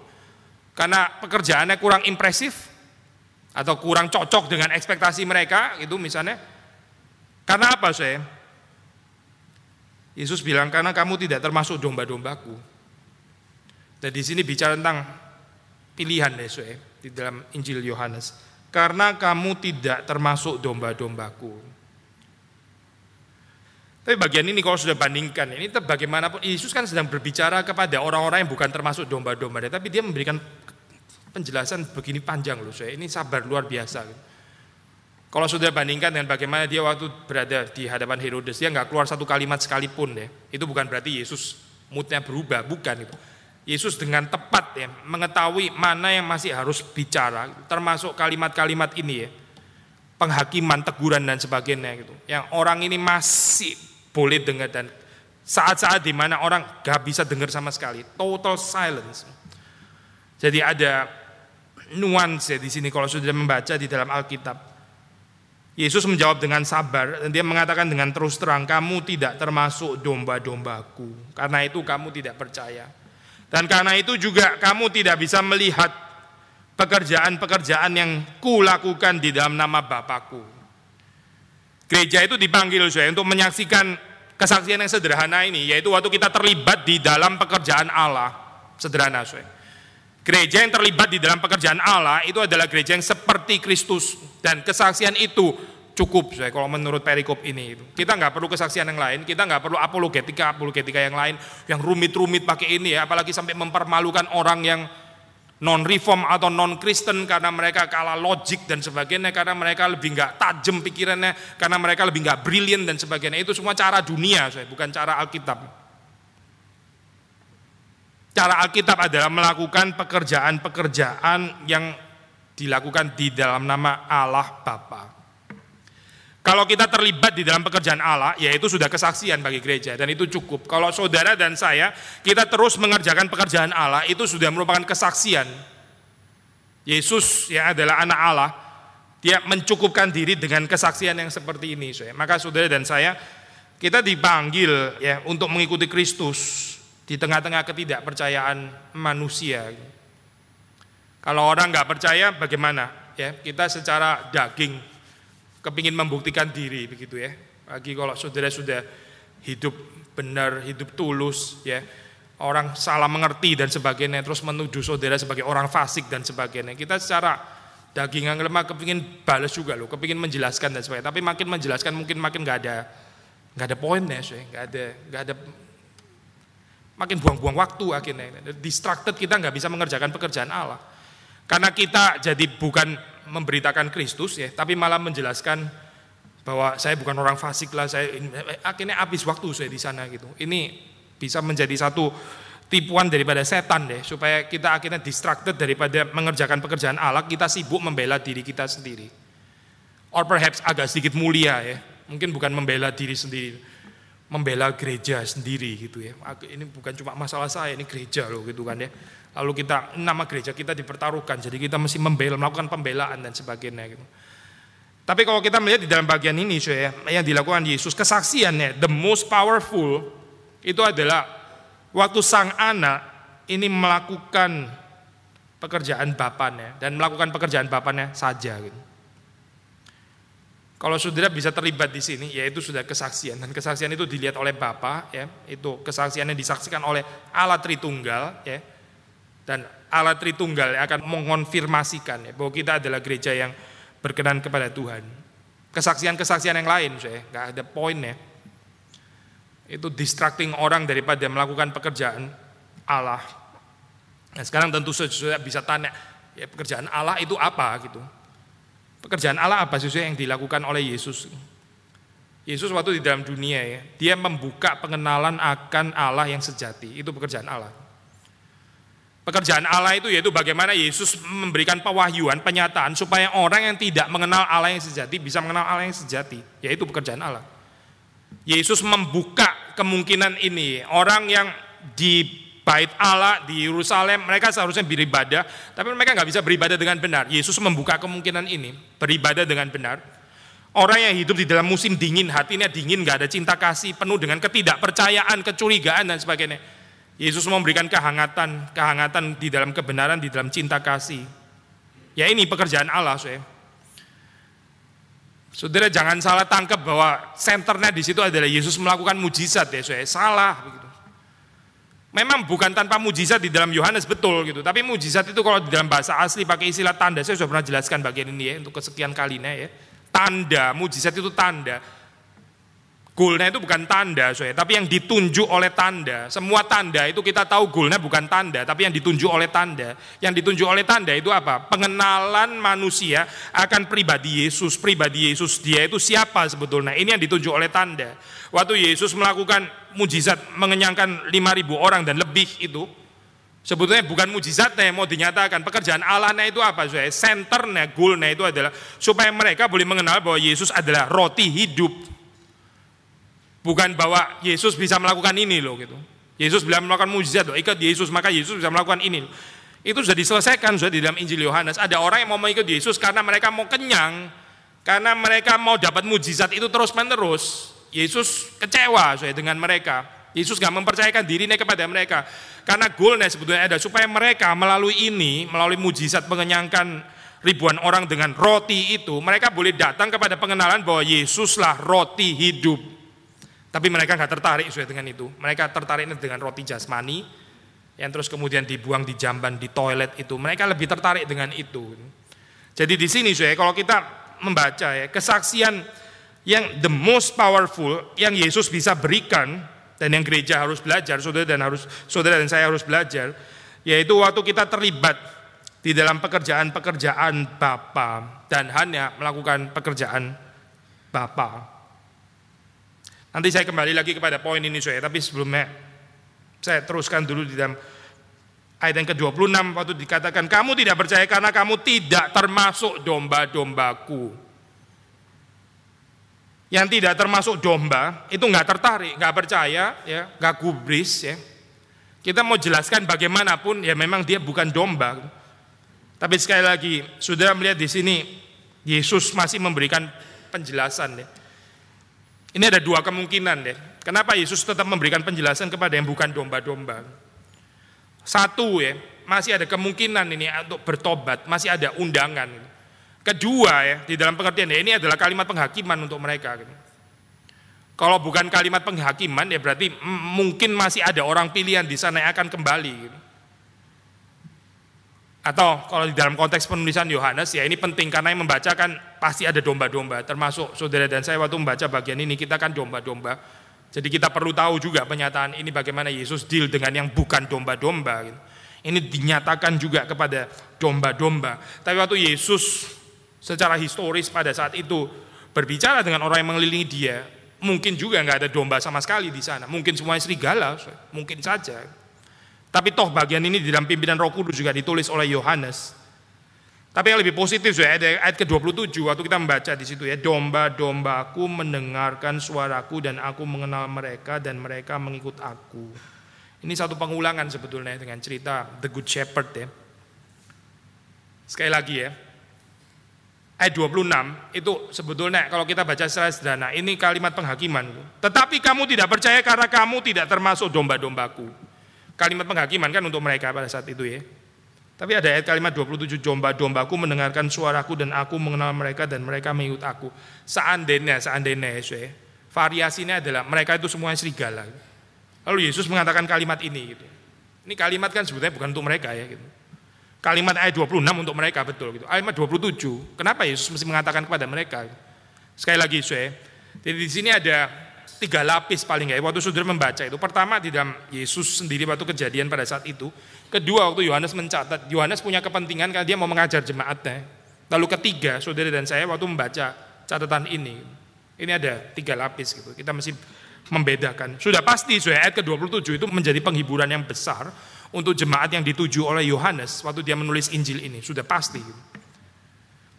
Karena pekerjaannya kurang impresif atau kurang cocok dengan ekspektasi mereka gitu misalnya. Karena apa, soy? Yesus bilang karena kamu tidak termasuk domba-dombaku. Dan di sini bicara tentang pilihan deh, soy, di dalam Injil Yohanes. Karena kamu tidak termasuk domba-dombaku. Tapi bagian ini kalau sudah bandingkan, ini bagaimanapun Yesus kan sedang berbicara kepada orang-orang yang bukan termasuk domba-domba, tapi dia memberikan penjelasan begini panjang loh, saya ini sabar luar biasa. Kalau sudah bandingkan dengan bagaimana dia waktu berada di hadapan Herodes, dia nggak keluar satu kalimat sekalipun ya. Itu bukan berarti Yesus moodnya berubah, bukan itu. Yesus dengan tepat ya mengetahui mana yang masih harus bicara, termasuk kalimat-kalimat ini ya, penghakiman, teguran dan sebagainya gitu. Yang orang ini masih boleh dengar dan saat-saat di mana orang gak bisa dengar sama sekali, total silence. Jadi ada nuansa di sini kalau sudah membaca di dalam Alkitab. Yesus menjawab dengan sabar dan dia mengatakan dengan terus terang, kamu tidak termasuk domba-dombaku. Karena itu kamu tidak percaya. Dan karena itu juga kamu tidak bisa melihat pekerjaan-pekerjaan yang kulakukan di dalam nama Bapakku. Gereja itu dipanggil saya untuk menyaksikan kesaksian yang sederhana ini, yaitu waktu kita terlibat di dalam pekerjaan Allah. Sederhana saya. Gereja yang terlibat di dalam pekerjaan Allah itu adalah gereja yang seperti Kristus dan kesaksian itu cukup saya kalau menurut perikop ini itu. Kita nggak perlu kesaksian yang lain, kita nggak perlu apologetika apologetika yang lain yang rumit-rumit pakai ini ya, apalagi sampai mempermalukan orang yang non-reform atau non-Kristen karena mereka kalah logik dan sebagainya, karena mereka lebih nggak tajam pikirannya, karena mereka lebih nggak brilian dan sebagainya. Itu semua cara dunia, saya bukan cara Alkitab. Cara Alkitab adalah melakukan pekerjaan-pekerjaan yang dilakukan di dalam nama Allah Bapa. Kalau kita terlibat di dalam pekerjaan Allah, ya itu sudah kesaksian bagi gereja dan itu cukup. Kalau saudara dan saya kita terus mengerjakan pekerjaan Allah, itu sudah merupakan kesaksian. Yesus yang adalah anak Allah, dia mencukupkan diri dengan kesaksian yang seperti ini. Maka saudara dan saya kita dipanggil ya untuk mengikuti Kristus di tengah-tengah ketidakpercayaan manusia. Kalau orang nggak percaya, bagaimana? Ya kita secara daging kepingin membuktikan diri begitu ya. Bagi kalau saudara sudah hidup benar, hidup tulus ya. Orang salah mengerti dan sebagainya terus menuduh saudara sebagai orang fasik dan sebagainya. Kita secara daging yang lemah kepingin balas juga loh, kepingin menjelaskan dan sebagainya. Tapi makin menjelaskan mungkin makin nggak ada nggak ada poinnya, nggak ada nggak ada makin buang-buang waktu akhirnya. Distracted kita nggak bisa mengerjakan pekerjaan Allah. Karena kita jadi bukan memberitakan Kristus ya, tapi malah menjelaskan bahwa saya bukan orang fasik lah, saya akhirnya habis waktu saya di sana gitu. Ini bisa menjadi satu tipuan daripada setan deh, supaya kita akhirnya distracted daripada mengerjakan pekerjaan Allah, kita sibuk membela diri kita sendiri. Or perhaps agak sedikit mulia ya, mungkin bukan membela diri sendiri, membela gereja sendiri gitu ya. Ini bukan cuma masalah saya, ini gereja loh gitu kan ya lalu kita nama gereja kita dipertaruhkan, jadi kita mesti membela, melakukan pembelaan dan sebagainya gitu. Tapi kalau kita melihat di dalam bagian ini, ya, yang dilakukan Yesus, kesaksiannya, the most powerful itu adalah waktu sang anak ini melakukan pekerjaan bapaknya dan melakukan pekerjaan bapaknya saja. Gitu. Kalau saudara bisa terlibat di sini, yaitu sudah kesaksian dan kesaksian itu dilihat oleh Bapa, ya, itu kesaksiannya disaksikan oleh Allah Tritunggal, ya, dan Allah Tritunggal yang akan mengonfirmasikan ya, bahwa kita adalah gereja yang berkenan kepada Tuhan. Kesaksian-kesaksian yang lain, saya nggak ada poinnya. Itu distracting orang daripada melakukan pekerjaan Allah. Nah sekarang tentu saja bisa tanya, ya pekerjaan Allah itu apa gitu. Pekerjaan Allah apa sih yang dilakukan oleh Yesus? Yesus waktu di dalam dunia ya, dia membuka pengenalan akan Allah yang sejati. Itu pekerjaan Allah. Pekerjaan Allah itu yaitu bagaimana Yesus memberikan pewahyuan, penyataan supaya orang yang tidak mengenal Allah yang sejati bisa mengenal Allah yang sejati, yaitu pekerjaan Allah. Yesus membuka kemungkinan ini. Orang yang di bait Allah di Yerusalem, mereka seharusnya beribadah, tapi mereka nggak bisa beribadah dengan benar. Yesus membuka kemungkinan ini, beribadah dengan benar. Orang yang hidup di dalam musim dingin, hatinya dingin, nggak ada cinta kasih, penuh dengan ketidakpercayaan, kecurigaan dan sebagainya Yesus memberikan kehangatan, kehangatan di dalam kebenaran, di dalam cinta kasih. Ya ini pekerjaan Allah, saya. Saudara jangan salah tangkap bahwa senternya di situ adalah Yesus melakukan mujizat ya, saya. Salah begitu. Memang bukan tanpa mujizat di dalam Yohanes betul gitu, tapi mujizat itu kalau di dalam bahasa asli pakai istilah tanda, saya sudah pernah jelaskan bagian ini ya untuk kesekian kalinya ya. Tanda, mujizat itu tanda. Gulnya itu bukan tanda, soalnya, tapi yang ditunjuk oleh tanda. Semua tanda itu kita tahu gulnya bukan tanda, tapi yang ditunjuk oleh tanda. Yang ditunjuk oleh tanda itu apa? Pengenalan manusia akan pribadi Yesus. Pribadi Yesus dia itu siapa sebetulnya? Ini yang ditunjuk oleh tanda. Waktu Yesus melakukan mujizat mengenyangkan 5.000 orang dan lebih itu, sebetulnya bukan mujizatnya yang mau dinyatakan. Pekerjaan Allahnya itu apa? Soalnya senternya, gulnya itu adalah supaya mereka boleh mengenal bahwa Yesus adalah roti hidup Bukan bahwa Yesus bisa melakukan ini loh gitu. Yesus bila melakukan mujizat loh, ikut Yesus maka Yesus bisa melakukan ini. Loh. Itu sudah diselesaikan sudah di dalam Injil Yohanes. Ada orang yang mau mengikut Yesus karena mereka mau kenyang, karena mereka mau dapat mujizat itu terus menerus. Yesus kecewa saya dengan mereka. Yesus gak mempercayakan dirinya kepada mereka. Karena goalnya sebetulnya ada supaya mereka melalui ini, melalui mujizat mengenyangkan ribuan orang dengan roti itu, mereka boleh datang kepada pengenalan bahwa Yesuslah roti hidup. Tapi mereka nggak tertarik sesuai dengan itu. Mereka tertarik dengan roti jasmani yang terus kemudian dibuang di jamban di toilet itu. Mereka lebih tertarik dengan itu. Jadi di sini saya kalau kita membaca ya kesaksian yang the most powerful yang Yesus bisa berikan dan yang gereja harus belajar, saudara dan harus saudara dan saya harus belajar, yaitu waktu kita terlibat di dalam pekerjaan-pekerjaan Bapa dan hanya melakukan pekerjaan Bapa. Nanti saya kembali lagi kepada poin ini saya, tapi sebelumnya saya teruskan dulu di dalam ayat yang ke-26 waktu dikatakan kamu tidak percaya karena kamu tidak termasuk domba-dombaku. Yang tidak termasuk domba itu nggak tertarik, nggak percaya, ya, nggak gubris, ya. Kita mau jelaskan bagaimanapun, ya memang dia bukan domba. Tapi sekali lagi, sudah melihat di sini Yesus masih memberikan penjelasan. Ya ini ada dua kemungkinan deh. Kenapa Yesus tetap memberikan penjelasan kepada yang bukan domba-domba? Satu ya, masih ada kemungkinan ini untuk bertobat, masih ada undangan. Kedua ya, di dalam pengertian ya, ini adalah kalimat penghakiman untuk mereka. Gitu. Kalau bukan kalimat penghakiman ya berarti mungkin masih ada orang pilihan di sana yang akan kembali. Atau kalau di dalam konteks penulisan Yohanes ya ini penting karena yang membaca kan pasti ada domba-domba. Termasuk saudara dan saya waktu membaca bagian ini kita kan domba-domba. Jadi kita perlu tahu juga pernyataan ini bagaimana Yesus deal dengan yang bukan domba-domba. Gitu. Ini dinyatakan juga kepada domba-domba. Tapi waktu Yesus secara historis pada saat itu berbicara dengan orang yang mengelilingi dia, mungkin juga nggak ada domba sama sekali di sana. Mungkin semuanya serigala, mungkin saja. Tapi toh bagian ini di dalam pimpinan Roh Kudus juga ditulis oleh Yohanes. Tapi yang lebih positif ya ada ayat ke-27 waktu kita membaca di situ ya domba-dombaku mendengarkan suaraku dan aku mengenal mereka dan mereka mengikut aku. Ini satu pengulangan sebetulnya dengan cerita The Good Shepherd ya. Sekali lagi ya, ayat 26 itu sebetulnya kalau kita baca secara sederhana ini kalimat penghakiman. Tetapi kamu tidak percaya karena kamu tidak termasuk domba-dombaku. Kalimat penghakiman kan untuk mereka pada saat itu ya. Tapi ada ayat kalimat 27 domba-dombaku mendengarkan suaraku dan aku mengenal mereka dan mereka mengikut aku. Seandainya, seandainya ya, variasinya adalah mereka itu semuanya serigala. Lalu Yesus mengatakan kalimat ini gitu. Ini kalimat kan sebetulnya bukan untuk mereka ya gitu. Kalimat ayat 26 untuk mereka betul gitu. Ayat 27. Kenapa Yesus mesti mengatakan kepada mereka? Sekali lagi saya. Jadi di sini ada tiga lapis paling nggak. Waktu saudara membaca itu. Pertama di dalam Yesus sendiri waktu kejadian pada saat itu. Kedua waktu Yohanes mencatat. Yohanes punya kepentingan karena dia mau mengajar jemaatnya. Lalu ketiga saudara dan saya waktu membaca catatan ini. Ini ada tiga lapis gitu. Kita mesti membedakan. Sudah pasti sudah ayat ke-27 itu menjadi penghiburan yang besar untuk jemaat yang dituju oleh Yohanes waktu dia menulis Injil ini, sudah pasti.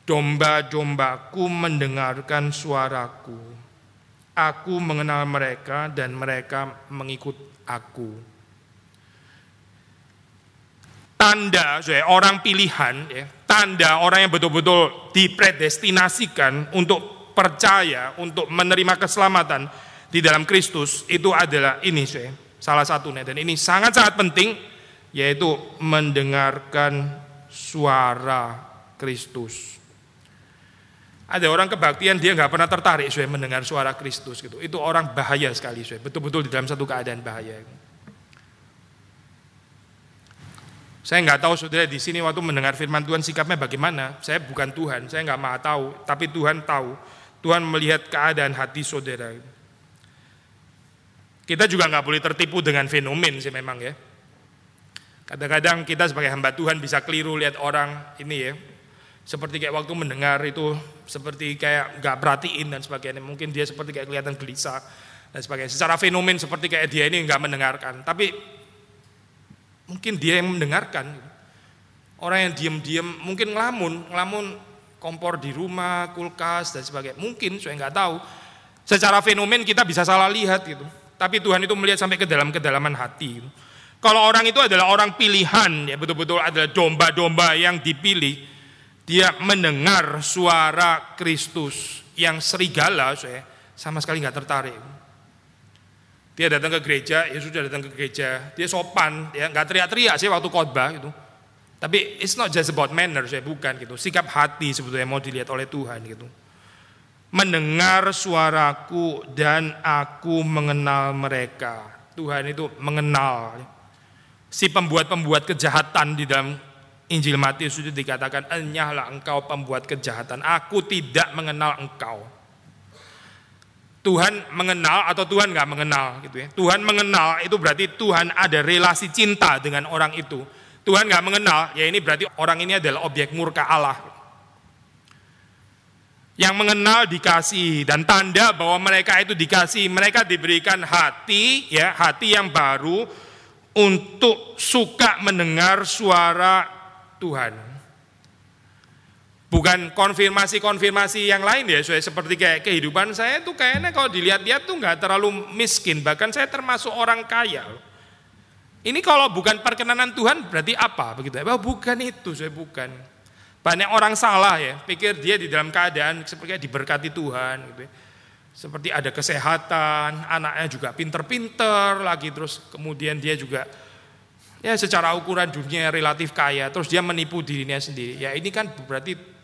Domba-dombaku mendengarkan suaraku. Aku mengenal mereka dan mereka mengikut aku. Tanda orang pilihan, ya, tanda orang yang betul-betul dipredestinasikan untuk percaya, untuk menerima keselamatan di dalam Kristus itu adalah ini saya, salah satunya dan ini sangat-sangat penting yaitu mendengarkan suara Kristus. Ada orang kebaktian dia nggak pernah tertarik saya mendengar suara Kristus gitu. Itu orang bahaya sekali saya. Betul-betul di dalam satu keadaan bahaya. Saya nggak tahu saudara di sini waktu mendengar firman Tuhan sikapnya bagaimana. Saya bukan Tuhan, saya nggak mau tahu. Tapi Tuhan tahu. Tuhan melihat keadaan hati saudara. Kita juga nggak boleh tertipu dengan fenomen sih memang ya. Kadang-kadang kita sebagai hamba Tuhan bisa keliru lihat orang ini ya. Seperti kayak waktu mendengar itu seperti kayak nggak perhatiin dan sebagainya. Mungkin dia seperti kayak kelihatan gelisah dan sebagainya. Secara fenomen seperti kayak dia ini nggak mendengarkan. Tapi mungkin dia yang mendengarkan. Orang yang diam-diam mungkin ngelamun, ngelamun kompor di rumah, kulkas dan sebagainya. Mungkin saya nggak tahu. Secara fenomen kita bisa salah lihat gitu. Tapi Tuhan itu melihat sampai ke dalam kedalaman hati. Kalau orang itu adalah orang pilihan, ya betul-betul adalah domba-domba yang dipilih, dia mendengar suara Kristus yang serigala, saya sama sekali nggak tertarik. Dia datang ke gereja, ya sudah datang ke gereja, dia sopan, ya nggak teriak-teriak sih waktu khotbah gitu. Tapi it's not just about manner, saya bukan gitu. Sikap hati sebetulnya mau dilihat oleh Tuhan gitu. Mendengar suaraku dan aku mengenal mereka. Tuhan itu mengenal si pembuat-pembuat kejahatan di dalam Injil Matius itu dikatakan enyahlah engkau pembuat kejahatan. Aku tidak mengenal engkau. Tuhan mengenal atau Tuhan nggak mengenal gitu ya. Tuhan mengenal itu berarti Tuhan ada relasi cinta dengan orang itu. Tuhan nggak mengenal ya ini berarti orang ini adalah objek murka Allah. Yang mengenal dikasih dan tanda bahwa mereka itu dikasih mereka diberikan hati ya hati yang baru untuk suka mendengar suara Tuhan. Bukan konfirmasi-konfirmasi yang lain ya, seperti kayak kehidupan saya itu kayaknya kalau dilihat-lihat tuh nggak terlalu miskin, bahkan saya termasuk orang kaya. Ini kalau bukan perkenanan Tuhan berarti apa begitu? Oh, bukan itu, saya bukan. Banyak orang salah ya, pikir dia di dalam keadaan seperti diberkati Tuhan gitu. Ya seperti ada kesehatan, anaknya juga pinter-pinter lagi terus kemudian dia juga ya secara ukuran dunia relatif kaya terus dia menipu dirinya sendiri. Ya ini kan berarti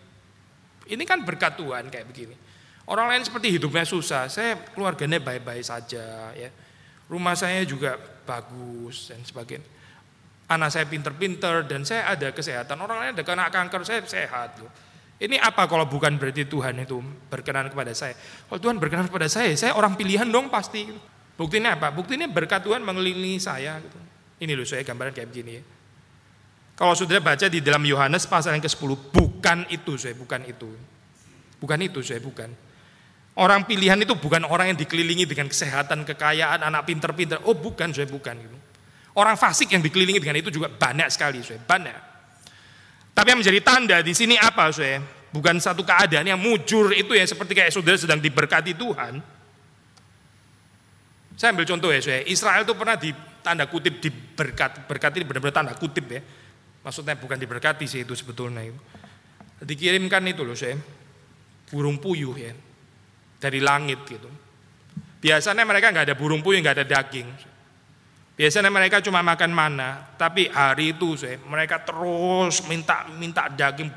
Ini kan berkat Tuhan kayak begini. Orang lain seperti hidupnya susah, saya keluarganya baik-baik saja ya. Rumah saya juga bagus dan sebagainya. Anak saya pinter-pinter dan saya ada kesehatan. Orang lain ada kena kanker, saya sehat. Loh. Ini apa kalau bukan berarti Tuhan itu berkenan kepada saya? Kalau Tuhan berkenan kepada saya, saya orang pilihan dong pasti. Buktinya apa? Buktinya berkat Tuhan mengelilingi saya. Gitu. Ini loh saya gambaran kayak begini ya. Kalau sudah baca di dalam Yohanes pasal yang ke-10, bukan itu saya, bukan itu. Bukan itu saya, bukan. Orang pilihan itu bukan orang yang dikelilingi dengan kesehatan, kekayaan, anak pinter-pinter. Oh bukan saya, bukan. Gitu. Orang fasik yang dikelilingi dengan itu juga banyak sekali saya, banyak. Tapi yang menjadi tanda di sini apa, saya? Bukan satu keadaan yang mujur itu ya seperti kayak saudara sedang diberkati Tuhan. Saya ambil contoh ya, saya. Israel itu pernah di tanda kutip diberkati, berkat ini benar-benar tanda kutip ya. Maksudnya bukan diberkati sih itu sebetulnya itu. Dikirimkan itu loh saya, burung puyuh ya, dari langit gitu. Biasanya mereka nggak ada burung puyuh, nggak ada daging. Biasanya mereka cuma makan mana, tapi hari itu saya, mereka terus minta minta daging,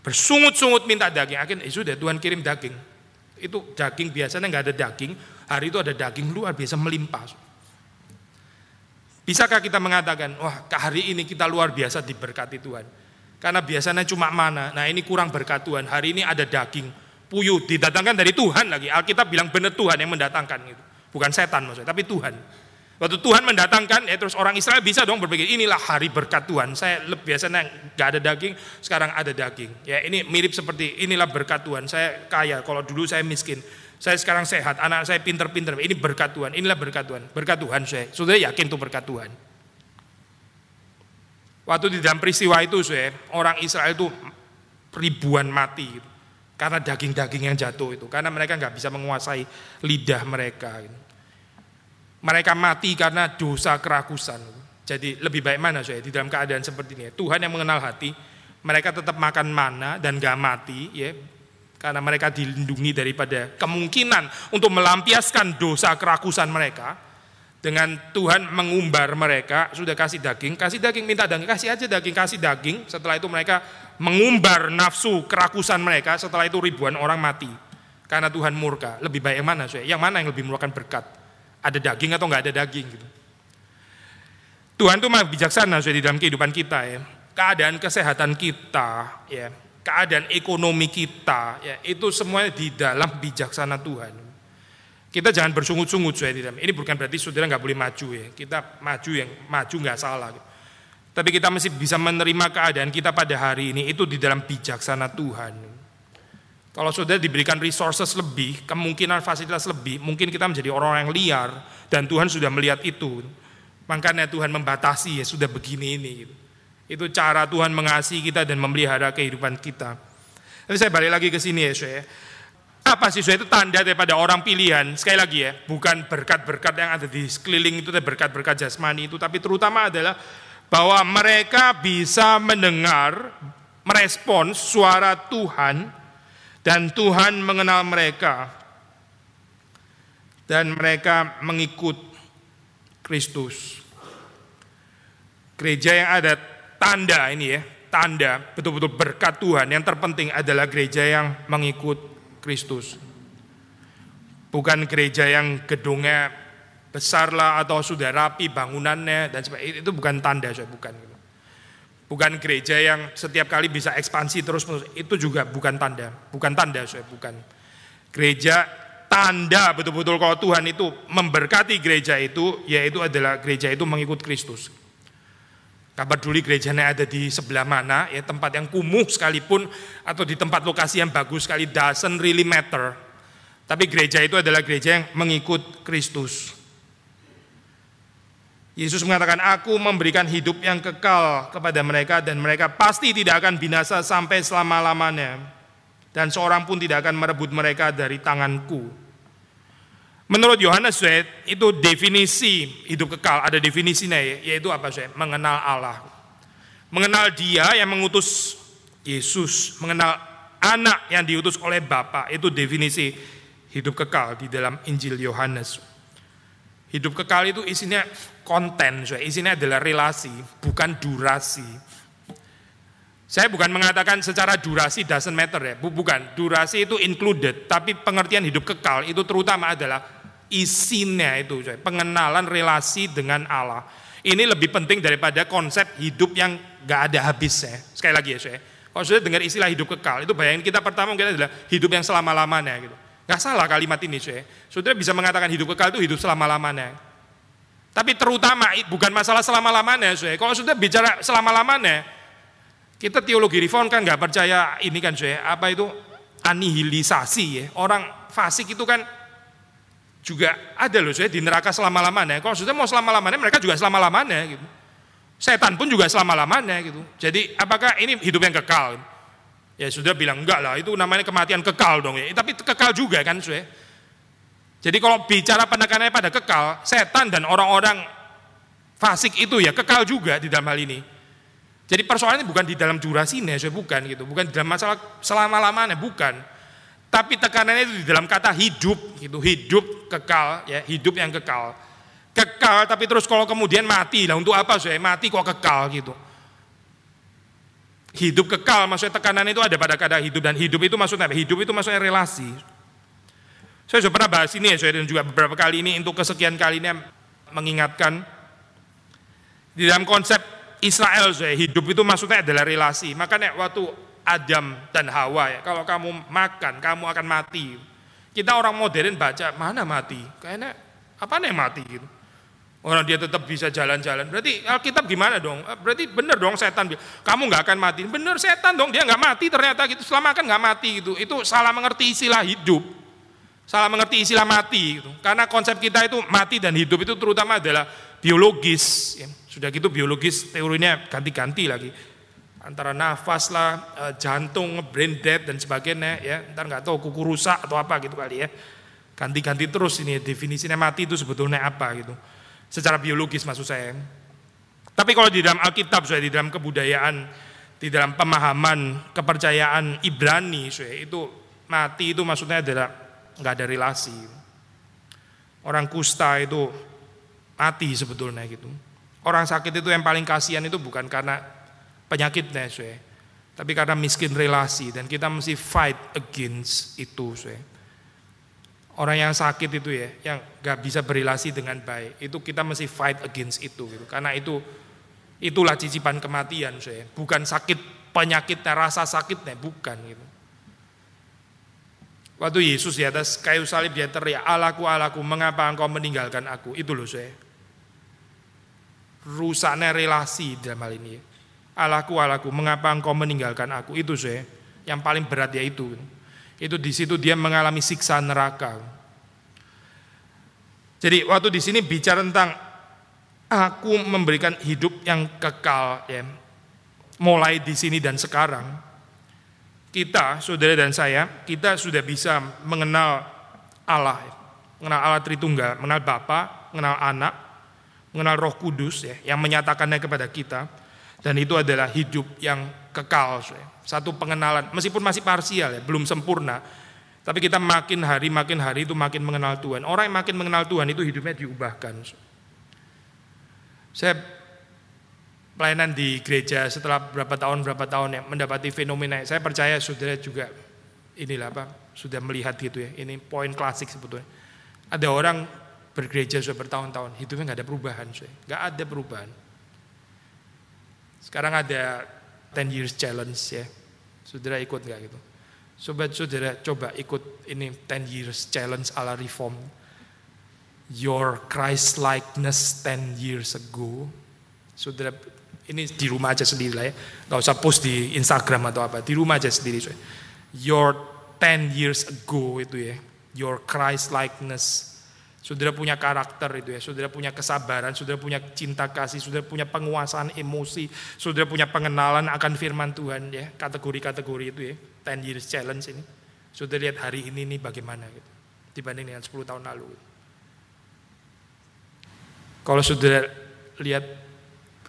bersungut-sungut minta daging. Akhirnya ya sudah Tuhan kirim daging. Itu daging biasanya nggak ada daging, hari itu ada daging luar biasa melimpah. Bisakah kita mengatakan, wah hari ini kita luar biasa diberkati Tuhan. Karena biasanya cuma mana, nah ini kurang berkat Tuhan. Hari ini ada daging, puyuh, didatangkan dari Tuhan lagi. Alkitab bilang benar Tuhan yang mendatangkan itu. Bukan setan maksudnya, tapi Tuhan. Waktu Tuhan mendatangkan, ya terus orang Israel bisa dong berpikir, inilah hari berkat Tuhan. Saya biasanya nggak ada daging, sekarang ada daging. Ya ini mirip seperti inilah berkat Tuhan. Saya kaya, kalau dulu saya miskin. Saya sekarang sehat, anak saya pinter-pinter. Ini berkat Tuhan, inilah berkat Tuhan. Berkat Tuhan saya. Sudah yakin itu berkat Tuhan. Waktu di dalam peristiwa itu, saya, orang Israel itu ribuan mati. Karena daging-daging yang jatuh itu. Karena mereka nggak bisa menguasai lidah mereka. Gitu mereka mati karena dosa kerakusan. Jadi lebih baik mana saya di dalam keadaan seperti ini? Tuhan yang mengenal hati, mereka tetap makan mana dan gak mati, ya, karena mereka dilindungi daripada kemungkinan untuk melampiaskan dosa kerakusan mereka. Dengan Tuhan mengumbar mereka, sudah kasih daging, kasih daging, minta daging, kasih aja daging, kasih daging. Setelah itu mereka mengumbar nafsu kerakusan mereka, setelah itu ribuan orang mati. Karena Tuhan murka. Lebih baik yang mana saya? Yang mana yang lebih merupakan berkat? ada daging atau nggak ada daging gitu. Tuhan tuh mah bijaksana sudah di dalam kehidupan kita ya. Keadaan kesehatan kita ya, keadaan ekonomi kita ya, itu semuanya di dalam bijaksana Tuhan. Kita jangan bersungut-sungut saya dalam. Ini bukan berarti saudara nggak boleh maju ya. Kita maju yang maju nggak salah. Tapi kita masih bisa menerima keadaan kita pada hari ini itu di dalam bijaksana Tuhan. Kalau saudara diberikan resources lebih, kemungkinan fasilitas lebih, mungkin kita menjadi orang yang liar dan Tuhan sudah melihat itu. Makanya Tuhan membatasi ya sudah begini ini. Gitu. Itu cara Tuhan mengasihi kita dan memelihara kehidupan kita. Tapi saya balik lagi ke sini ya, saya. Apa sih itu tanda daripada orang pilihan? Sekali lagi ya, bukan berkat-berkat yang ada di sekeliling itu, berkat-berkat jasmani itu, tapi terutama adalah bahwa mereka bisa mendengar, merespons suara Tuhan dan Tuhan mengenal mereka dan mereka mengikut Kristus. Gereja yang ada tanda ini ya, tanda betul-betul berkat Tuhan yang terpenting adalah gereja yang mengikut Kristus. Bukan gereja yang gedungnya besar lah atau sudah rapi bangunannya dan sebagainya itu bukan tanda saya bukan. Bukan gereja yang setiap kali bisa ekspansi terus menerus. Itu juga bukan tanda. Bukan tanda, saya bukan. Gereja tanda betul-betul kalau Tuhan itu memberkati gereja itu, yaitu adalah gereja itu mengikut Kristus. Kabar dulu gerejanya ada di sebelah mana, ya tempat yang kumuh sekalipun atau di tempat lokasi yang bagus sekali doesn't really matter. Tapi gereja itu adalah gereja yang mengikut Kristus. Yesus mengatakan, aku memberikan hidup yang kekal kepada mereka dan mereka pasti tidak akan binasa sampai selama-lamanya. Dan seorang pun tidak akan merebut mereka dari tanganku. Menurut Yohanes itu definisi hidup kekal, ada definisinya yaitu apa saya? Mengenal Allah. Mengenal dia yang mengutus Yesus, mengenal anak yang diutus oleh Bapa, itu definisi hidup kekal di dalam Injil Yohanes. Hidup kekal itu isinya konten, isinya adalah relasi, bukan durasi. Saya bukan mengatakan secara durasi doesn't matter ya, bukan. Durasi itu included, tapi pengertian hidup kekal itu terutama adalah isinya itu, pengenalan relasi dengan Allah. Ini lebih penting daripada konsep hidup yang gak ada habisnya. Sekali lagi ya, saya. Kalau sudah dengar istilah hidup kekal, itu bayangin kita pertama mungkin adalah hidup yang selama-lamanya gitu. Gak salah kalimat ini, saya. Saudara bisa mengatakan hidup kekal itu hidup selama-lamanya. Tapi terutama bukan masalah selama-lamanya, saya. Kalau sudah bicara selama-lamanya, kita teologi reform kan nggak percaya ini kan saya apa itu anihilisasi ya. Orang fasik itu kan juga ada loh saya di neraka selama-lamanya. Kalau sudah mau selama-lamanya mereka juga selama-lamanya gitu. Setan pun juga selama-lamanya gitu. Jadi apakah ini hidup yang kekal? Ya sudah bilang enggak lah, itu namanya kematian kekal dong ya. Tapi kekal juga kan saya. Jadi kalau bicara penekanannya pada kekal, setan dan orang-orang fasik itu ya kekal juga di dalam hal ini. Jadi persoalannya bukan di dalam durasinya, saya bukan gitu, bukan di dalam masalah selama-lamanya, bukan. Tapi tekanannya itu di dalam kata hidup, gitu, hidup kekal, ya, hidup yang kekal. Kekal, tapi terus kalau kemudian mati, lah untuk apa saya mati kok kekal gitu. Hidup kekal, maksudnya tekanan itu ada pada kata hidup dan hidup itu maksudnya apa? Hidup itu maksudnya relasi. Saya sudah pernah bahas ini ya, saya dan juga beberapa kali ini untuk kesekian kalinya mengingatkan di dalam konsep Israel saya hidup itu maksudnya adalah relasi. Makanya waktu Adam dan Hawa ya, kalau kamu makan kamu akan mati. Kita orang modern baca mana mati? Kayaknya apa nih mati gitu. Orang dia tetap bisa jalan-jalan. Berarti Alkitab gimana dong? Eh, berarti benar dong setan. Kamu nggak akan mati. Benar setan dong. Dia nggak mati ternyata gitu. Selama kan nggak mati gitu. Itu salah mengerti istilah hidup. Salah mengerti istilah mati gitu. Karena konsep kita itu mati dan hidup itu terutama adalah biologis. Ya. Sudah gitu biologis teorinya ganti-ganti lagi. Antara nafas lah, eh, jantung, brain dead dan sebagainya ya. Ntar nggak tahu kuku rusak atau apa gitu kali ya. Ganti-ganti terus ini definisinya mati itu sebetulnya apa gitu. Secara biologis maksud saya. Tapi kalau di dalam Alkitab, saya di dalam kebudayaan, di dalam pemahaman kepercayaan Ibrani, saya itu mati itu maksudnya adalah nggak ada relasi. Orang kusta itu mati sebetulnya gitu. Orang sakit itu yang paling kasihan itu bukan karena penyakitnya, saya, tapi karena miskin relasi dan kita mesti fight against itu, saya. Orang yang sakit itu ya, yang gak bisa berrelasi dengan baik, itu kita mesti fight against itu, gitu. Karena itu itulah cicipan kematian, saya. Bukan sakit penyakitnya, rasa sakitnya, bukan gitu. Waktu Yesus di atas kayu salib dia teriak, Allahku, Allahku, mengapa engkau meninggalkan aku? Itu loh saya rusaknya relasi dalam hal ini. Allahku, Allahku, mengapa engkau meninggalkan aku? Itu saya, yang paling berat ya itu. Itu di situ dia mengalami siksa neraka. Jadi waktu di sini bicara tentang aku memberikan hidup yang kekal ya. Mulai di sini dan sekarang kita, saudara dan saya, kita sudah bisa mengenal Allah, mengenal Allah Tritunggal, mengenal Bapa, mengenal Anak, mengenal Roh Kudus ya, yang menyatakannya kepada kita dan itu adalah hidup yang kekal. Satu pengenalan, meskipun masih parsial ya, belum sempurna, tapi kita makin hari makin hari itu makin mengenal Tuhan. Orang yang makin mengenal Tuhan itu hidupnya diubahkan. Saya pelayanan di gereja setelah berapa tahun berapa tahun ya mendapati fenomena. Saya percaya saudara juga inilah apa sudah melihat gitu ya. Ini poin klasik sebetulnya. Ada orang bergereja sudah bertahun-tahun, hidupnya nggak ada perubahan, nggak ada perubahan. Sekarang ada 10 years challenge ya, saudara ikut nggak gitu? Sobat saudara coba ikut ini 10 years challenge ala reform. Your Christ likeness 10 years ago. Saudara ini di rumah aja sendiri lah ya, nggak usah post di Instagram atau apa, di rumah aja sendiri. Your 10 years ago itu ya, your Christ likeness Saudara punya karakter itu ya, saudara punya kesabaran, saudara punya cinta kasih, saudara punya penguasaan emosi, saudara punya pengenalan akan firman Tuhan ya, kategori-kategori itu ya, 10 years challenge ini. Saudara lihat hari ini nih bagaimana gitu, dibanding dengan 10 tahun lalu. Kalau saudara lihat,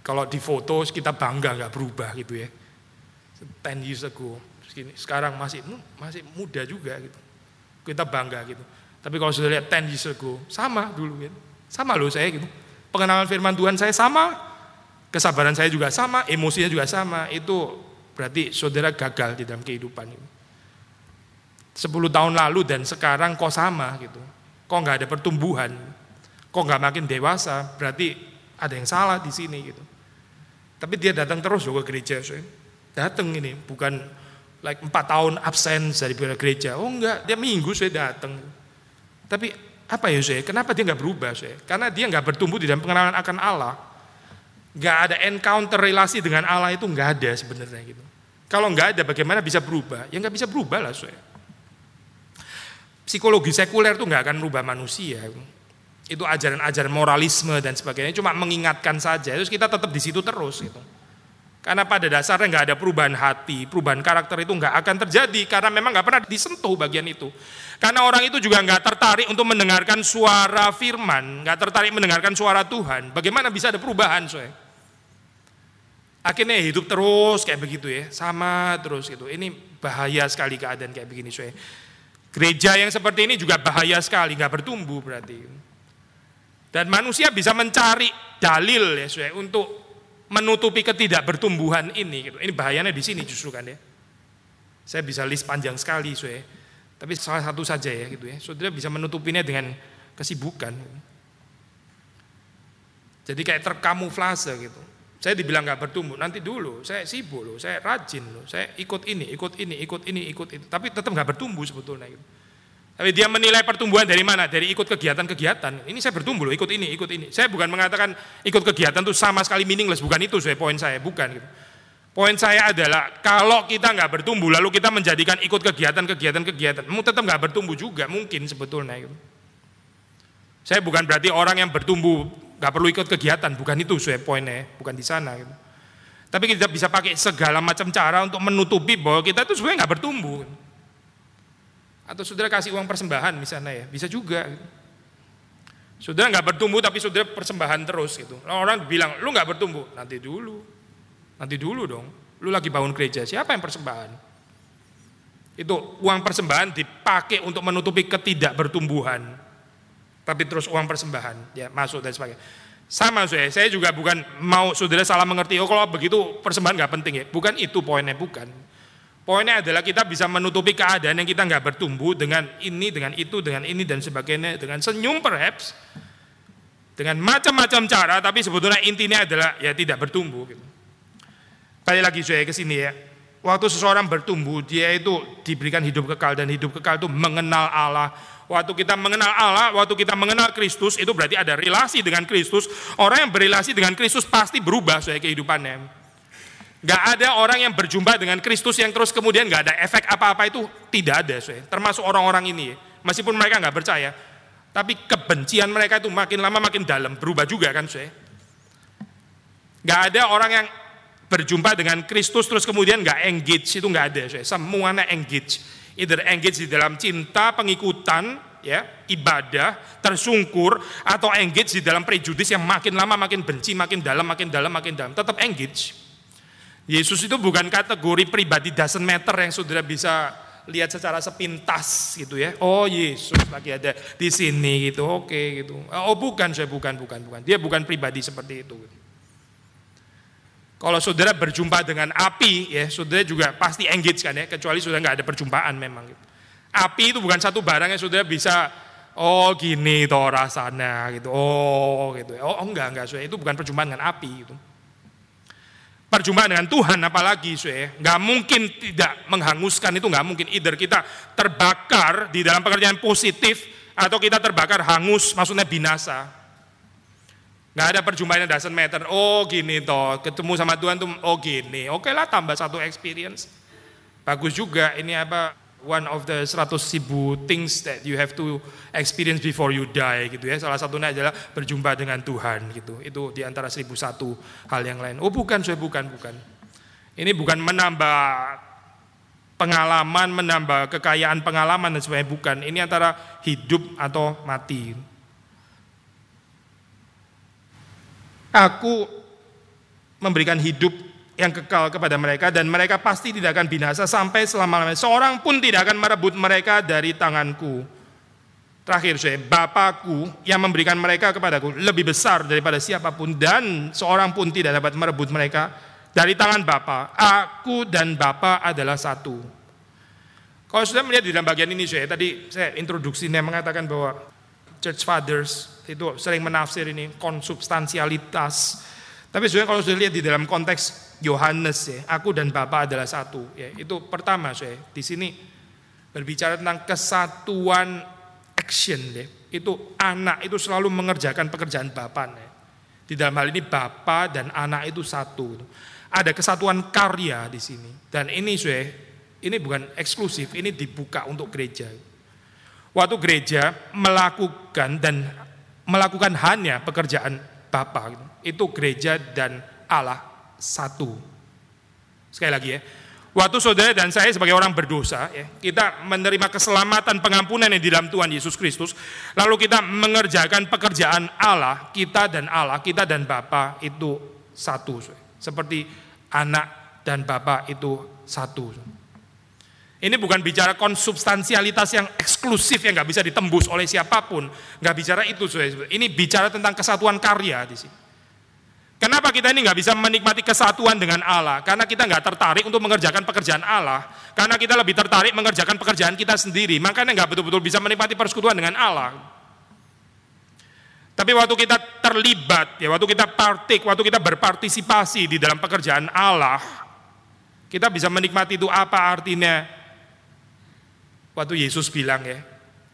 kalau di foto kita bangga nggak berubah gitu ya. 10 years ago, sekarang masih masih muda juga gitu. Kita bangga gitu. Tapi kalau sudah lihat 10 years ago, sama dulu gitu. Sama loh saya gitu. Pengenalan firman Tuhan saya sama, kesabaran saya juga sama, emosinya juga sama. Itu berarti saudara gagal di dalam kehidupan itu. 10 tahun lalu dan sekarang kok sama gitu. Kok nggak ada pertumbuhan, kok nggak makin dewasa, berarti ada yang salah di sini gitu. Tapi dia datang terus juga ke gereja, datang ini bukan like empat tahun absen dari gereja. Oh enggak, dia minggu saya datang. Tapi apa ya saya? Kenapa dia nggak berubah saya? Karena dia nggak bertumbuh di dalam pengenalan akan Allah. Nggak ada encounter relasi dengan Allah itu nggak ada sebenarnya gitu. Kalau nggak ada, bagaimana bisa berubah? Ya nggak bisa berubah lah saya. Psikologi sekuler itu nggak akan merubah manusia. Itu ajaran-ajaran moralisme dan sebagainya. Cuma mengingatkan saja. Terus kita tetap di situ terus gitu. Karena pada dasarnya nggak ada perubahan hati, perubahan karakter itu nggak akan terjadi karena memang nggak pernah disentuh bagian itu. Karena orang itu juga nggak tertarik untuk mendengarkan suara firman, nggak tertarik mendengarkan suara Tuhan. Bagaimana bisa ada perubahan, soe? Akhirnya hidup terus kayak begitu ya, sama terus gitu. Ini bahaya sekali keadaan kayak begini, soe. Gereja yang seperti ini juga bahaya sekali, nggak bertumbuh berarti. Dan manusia bisa mencari dalil ya, soe, untuk menutupi ketidakbertumbuhan ini gitu. Ini bahayanya di sini justru kan ya. Saya bisa list panjang sekali, so. Tapi salah satu saja ya gitu ya. Saudara bisa menutupinya dengan kesibukan. Jadi kayak terkamuflase gitu. Saya dibilang nggak bertumbuh, nanti dulu saya sibuk loh, saya rajin loh, saya ikut ini, ikut ini, ikut ini, ikut itu. Tapi tetap nggak bertumbuh sebetulnya gitu. Tapi dia menilai pertumbuhan dari mana? Dari ikut kegiatan-kegiatan. Ini saya bertumbuh loh, ikut ini, ikut ini. Saya bukan mengatakan ikut kegiatan itu sama sekali meaningless, bukan itu saya poin saya, bukan gitu. Poin saya adalah kalau kita nggak bertumbuh lalu kita menjadikan ikut kegiatan-kegiatan-kegiatan, tetap nggak bertumbuh juga mungkin sebetulnya. Gitu. Saya bukan berarti orang yang bertumbuh nggak perlu ikut kegiatan, bukan itu saya poinnya, bukan di sana. Gitu. Tapi kita bisa pakai segala macam cara untuk menutupi bahwa kita itu sebenarnya nggak bertumbuh. Atau saudara kasih uang persembahan misalnya ya, bisa juga. Saudara nggak bertumbuh tapi saudara persembahan terus gitu. Orang bilang, lu nggak bertumbuh, nanti dulu. Nanti dulu dong. Lu lagi bangun gereja, siapa yang persembahan? Itu uang persembahan dipakai untuk menutupi ketidakbertumbuhan. Tapi terus uang persembahan, ya masuk dan sebagainya. Sama saya, saya juga bukan mau saudara salah mengerti, oh kalau begitu persembahan nggak penting ya. Bukan itu poinnya, bukan. Poinnya adalah kita bisa menutupi keadaan yang kita nggak bertumbuh dengan ini, dengan itu, dengan ini dan sebagainya, dengan senyum perhaps, dengan macam-macam cara, tapi sebetulnya intinya adalah ya tidak bertumbuh. Gitu. Kali lagi saya ke sini ya. Waktu seseorang bertumbuh, dia itu diberikan hidup kekal dan hidup kekal itu mengenal Allah. Waktu kita mengenal Allah, waktu kita mengenal Kristus, itu berarti ada relasi dengan Kristus. Orang yang berrelasi dengan Kristus pasti berubah saya kehidupannya. Gak ada orang yang berjumpa dengan Kristus yang terus kemudian gak ada efek apa-apa itu tidak ada, saya. termasuk orang-orang ini. Meskipun mereka gak percaya, tapi kebencian mereka itu makin lama makin dalam, berubah juga kan, saya. Gak ada orang yang berjumpa dengan Kristus terus kemudian gak engage itu gak ada, saya. Semuanya engage, either engage di dalam cinta, pengikutan, ya ibadah, tersungkur, atau engage di dalam prejudis yang makin lama makin benci, makin dalam, makin dalam, makin dalam, tetap engage. Yesus itu bukan kategori pribadi doesn't matter yang saudara bisa lihat secara sepintas gitu ya. Oh Yesus lagi ada di sini gitu, oke gitu. Oh bukan saya bukan bukan bukan. Dia bukan pribadi seperti itu. Kalau saudara berjumpa dengan api ya, saudara juga pasti engage kan ya, kecuali saudara nggak ada perjumpaan memang. Gitu. Api itu bukan satu barang yang saudara bisa oh gini toh rasanya gitu. Oh gitu. Oh enggak enggak saudara itu bukan perjumpaan dengan api gitu perjumpaan dengan Tuhan apalagi saya nggak mungkin tidak menghanguskan. Itu nggak mungkin. Either kita terbakar di dalam pekerjaan positif atau kita terbakar hangus maksudnya binasa. Nggak ada perjumpaan yang doesn't matter. Oh gini toh. Ketemu sama Tuhan tuh oh gini. Oke lah tambah satu experience. Bagus juga. Ini apa one of the 100 ribu things that you have to experience before you die gitu ya. Salah satunya adalah berjumpa dengan Tuhan gitu. Itu di antara seribu satu hal yang lain. Oh bukan, saya bukan, bukan. Ini bukan menambah pengalaman, menambah kekayaan pengalaman dan sebagainya bukan. Ini antara hidup atau mati. Aku memberikan hidup yang kekal kepada mereka dan mereka pasti tidak akan binasa sampai selama-lamanya. Seorang pun tidak akan merebut mereka dari tanganku. Terakhir saya, Bapakku yang memberikan mereka kepadaku lebih besar daripada siapa pun dan seorang pun tidak dapat merebut mereka dari tangan Bapa. Aku dan Bapa adalah satu. Kalau sudah melihat di dalam bagian ini saya tadi saya introduksinya mengatakan bahwa Church Fathers itu sering menafsir ini konsubstansialitas. Tapi sebenarnya kalau sudah lihat di dalam konteks Yohanes ya, aku dan Bapa adalah satu. Ya, itu pertama saya di sini berbicara tentang kesatuan action ya. Itu anak itu selalu mengerjakan pekerjaan Bapa. Ya. Di dalam hal ini Bapa dan anak itu satu. Ada kesatuan karya di sini. Dan ini saya ini bukan eksklusif, ini dibuka untuk gereja. Waktu gereja melakukan dan melakukan hanya pekerjaan Bapa, itu gereja dan Allah satu. Sekali lagi ya, waktu saudara dan saya sebagai orang berdosa, ya, kita menerima keselamatan pengampunan yang di dalam Tuhan Yesus Kristus, lalu kita mengerjakan pekerjaan Allah, kita dan Allah, kita dan Bapa itu satu, seperti anak dan Bapa itu satu. Ini bukan bicara konsubstansialitas yang eksklusif yang nggak bisa ditembus oleh siapa pun, nggak bicara itu. Ini bicara tentang kesatuan karya di sini. Kenapa kita ini nggak bisa menikmati kesatuan dengan Allah? Karena kita nggak tertarik untuk mengerjakan pekerjaan Allah. Karena kita lebih tertarik mengerjakan pekerjaan kita sendiri. Makanya nggak betul-betul bisa menikmati persekutuan dengan Allah. Tapi waktu kita terlibat, ya waktu kita partik, waktu kita berpartisipasi di dalam pekerjaan Allah, kita bisa menikmati itu apa artinya Waktu Yesus bilang ya,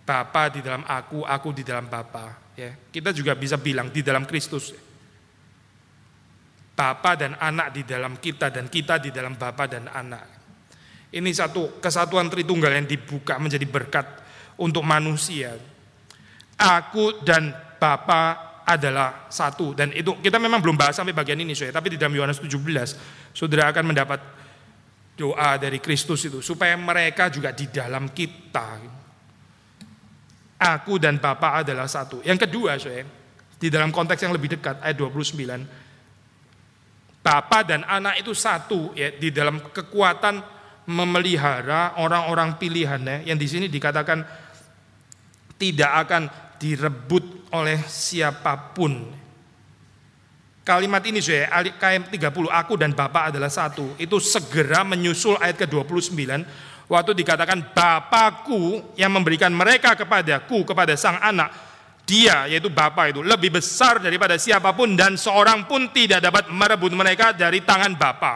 Bapa di dalam aku, aku di dalam Bapa. Ya, kita juga bisa bilang di dalam Kristus. Bapa dan anak di dalam kita dan kita di dalam Bapa dan anak. Ini satu kesatuan Tritunggal yang dibuka menjadi berkat untuk manusia. Aku dan Bapa adalah satu dan itu kita memang belum bahas sampai bagian ini saya tapi di dalam Yohanes 17 saudara akan mendapat doa dari Kristus itu supaya mereka juga di dalam kita. Aku dan Bapa adalah satu. Yang kedua, saya di dalam konteks yang lebih dekat ayat 29 Bapa dan anak itu satu ya di dalam kekuatan memelihara orang-orang pilihannya yang di sini dikatakan tidak akan direbut oleh siapa pun. Kalimat ini saya KM 30 aku dan Bapak adalah satu. Itu segera menyusul ayat ke-29 waktu dikatakan Bapakku yang memberikan mereka kepadaku kepada sang anak. Dia yaitu Bapa itu lebih besar daripada siapa pun dan seorang pun tidak dapat merebut mereka dari tangan Bapa.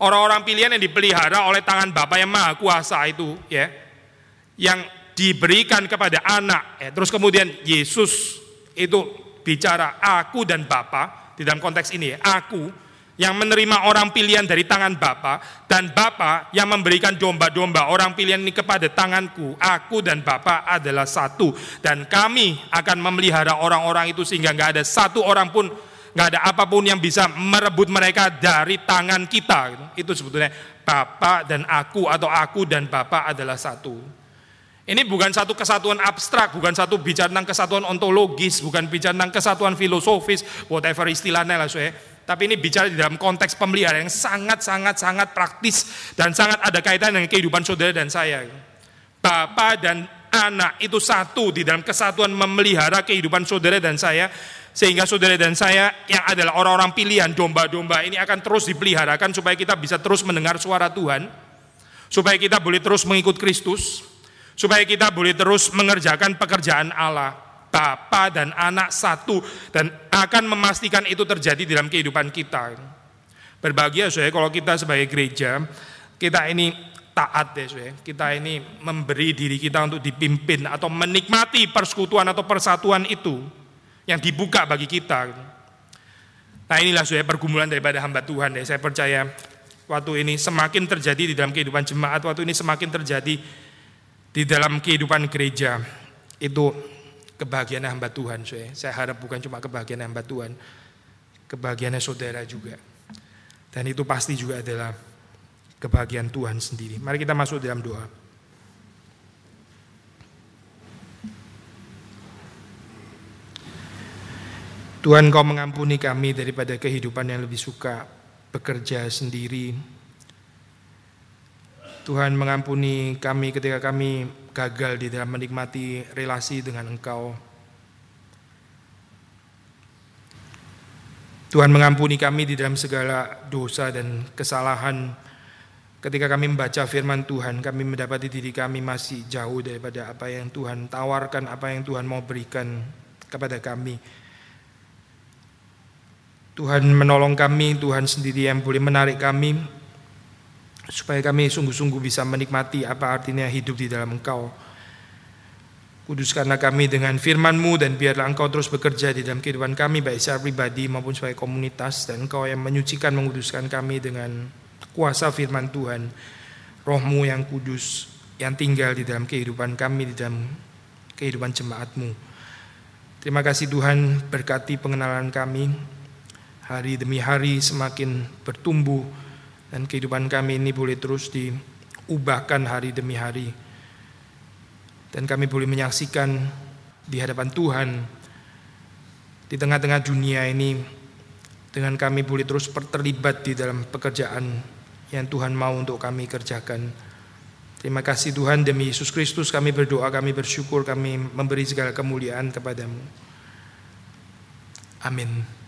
Orang-orang pilihan yang dipelihara oleh tangan Bapa yang Maha Kuasa itu ya yang diberikan kepada anak ya. Terus kemudian Yesus itu bicara aku dan Bapa di dalam konteks ini aku yang menerima orang pilihan dari tangan Bapa dan Bapa yang memberikan domba-domba orang pilihan ini kepada tanganku. Aku dan Bapa adalah satu dan kami akan memelihara orang-orang itu sehingga nggak ada satu orang pun nggak ada apa pun yang bisa merebut mereka dari tangan kita. Itu sebetulnya Bapa dan aku atau aku dan Bapa adalah satu. Ini bukan satu kesatuan abstrak, bukan satu bicara tentang kesatuan ontologis, bukan bicara tentang kesatuan filosofis, whatever istilahnya lah saya. Tapi ini bicara di dalam konteks pemeliharaan yang sangat-sangat-sangat praktis dan sangat ada kaitan dengan kehidupan saudara dan saya. Bapak dan anak itu satu di dalam kesatuan memelihara kehidupan saudara dan saya sehingga saudara dan saya yang adalah orang-orang pilihan domba-domba ini akan terus dipeliharakan supaya kita bisa terus mendengar suara Tuhan supaya kita boleh terus mengikut Kristus Supaya kita boleh terus mengerjakan pekerjaan Allah. Bapa dan anak satu dan akan memastikan itu terjadi dalam kehidupan kita. Berbahagia saya kalau kita sebagai gereja, kita ini taat ya saya. Kita ini memberi diri kita untuk dipimpin atau menikmati persekutuan atau persatuan itu yang dibuka bagi kita. Nah inilah saya pergumulan daripada hamba Tuhan ya. Saya percaya waktu ini semakin terjadi di dalam kehidupan jemaat, waktu ini semakin terjadi di dalam kehidupan gereja itu kebahagiaan hamba Tuhan saya. Saya harap bukan cuma kebahagiaan hamba Tuhan, kebahagiaan saudara juga. Dan itu pasti juga adalah kebahagiaan Tuhan sendiri. Mari kita masuk dalam doa. Tuhan kau mengampuni kami daripada kehidupan yang lebih suka bekerja sendiri, Tuhan mengampuni kami ketika kami gagal di dalam menikmati relasi dengan Engkau. Tuhan mengampuni kami di dalam segala dosa dan kesalahan. Ketika kami membaca firman Tuhan, kami mendapati diri kami masih jauh daripada apa yang Tuhan tawarkan, apa yang Tuhan mau berikan kepada kami. Tuhan menolong kami, Tuhan sendiri yang boleh menarik kami supaya kami sungguh-sungguh bisa menikmati apa artinya hidup di dalam Engkau. Kuduskanlah kami dengan firman-Mu dan biarlah Engkau terus bekerja di dalam kehidupan kami baik secara pribadi maupun sebagai komunitas dan Engkau yang menyucikan menguduskan kami dengan kuasa firman Tuhan. Rohmu yang kudus yang tinggal di dalam kehidupan kami di dalam kehidupan jemaat-Mu. Terima kasih Tuhan berkati pengenalan kami hari demi hari semakin bertumbuh dan kehidupan kami ini boleh terus diubahkan hari demi hari dan kami boleh menyaksikan di hadapan Tuhan di tengah-tengah dunia ini dengan kami boleh terus terlibat di dalam pekerjaan yang Tuhan mau untuk kami kerjakan. Terima kasih Tuhan demi Yesus Kristus kami berdoa, kami bersyukur, kami memberi segala kemuliaan kepadamu. Amin.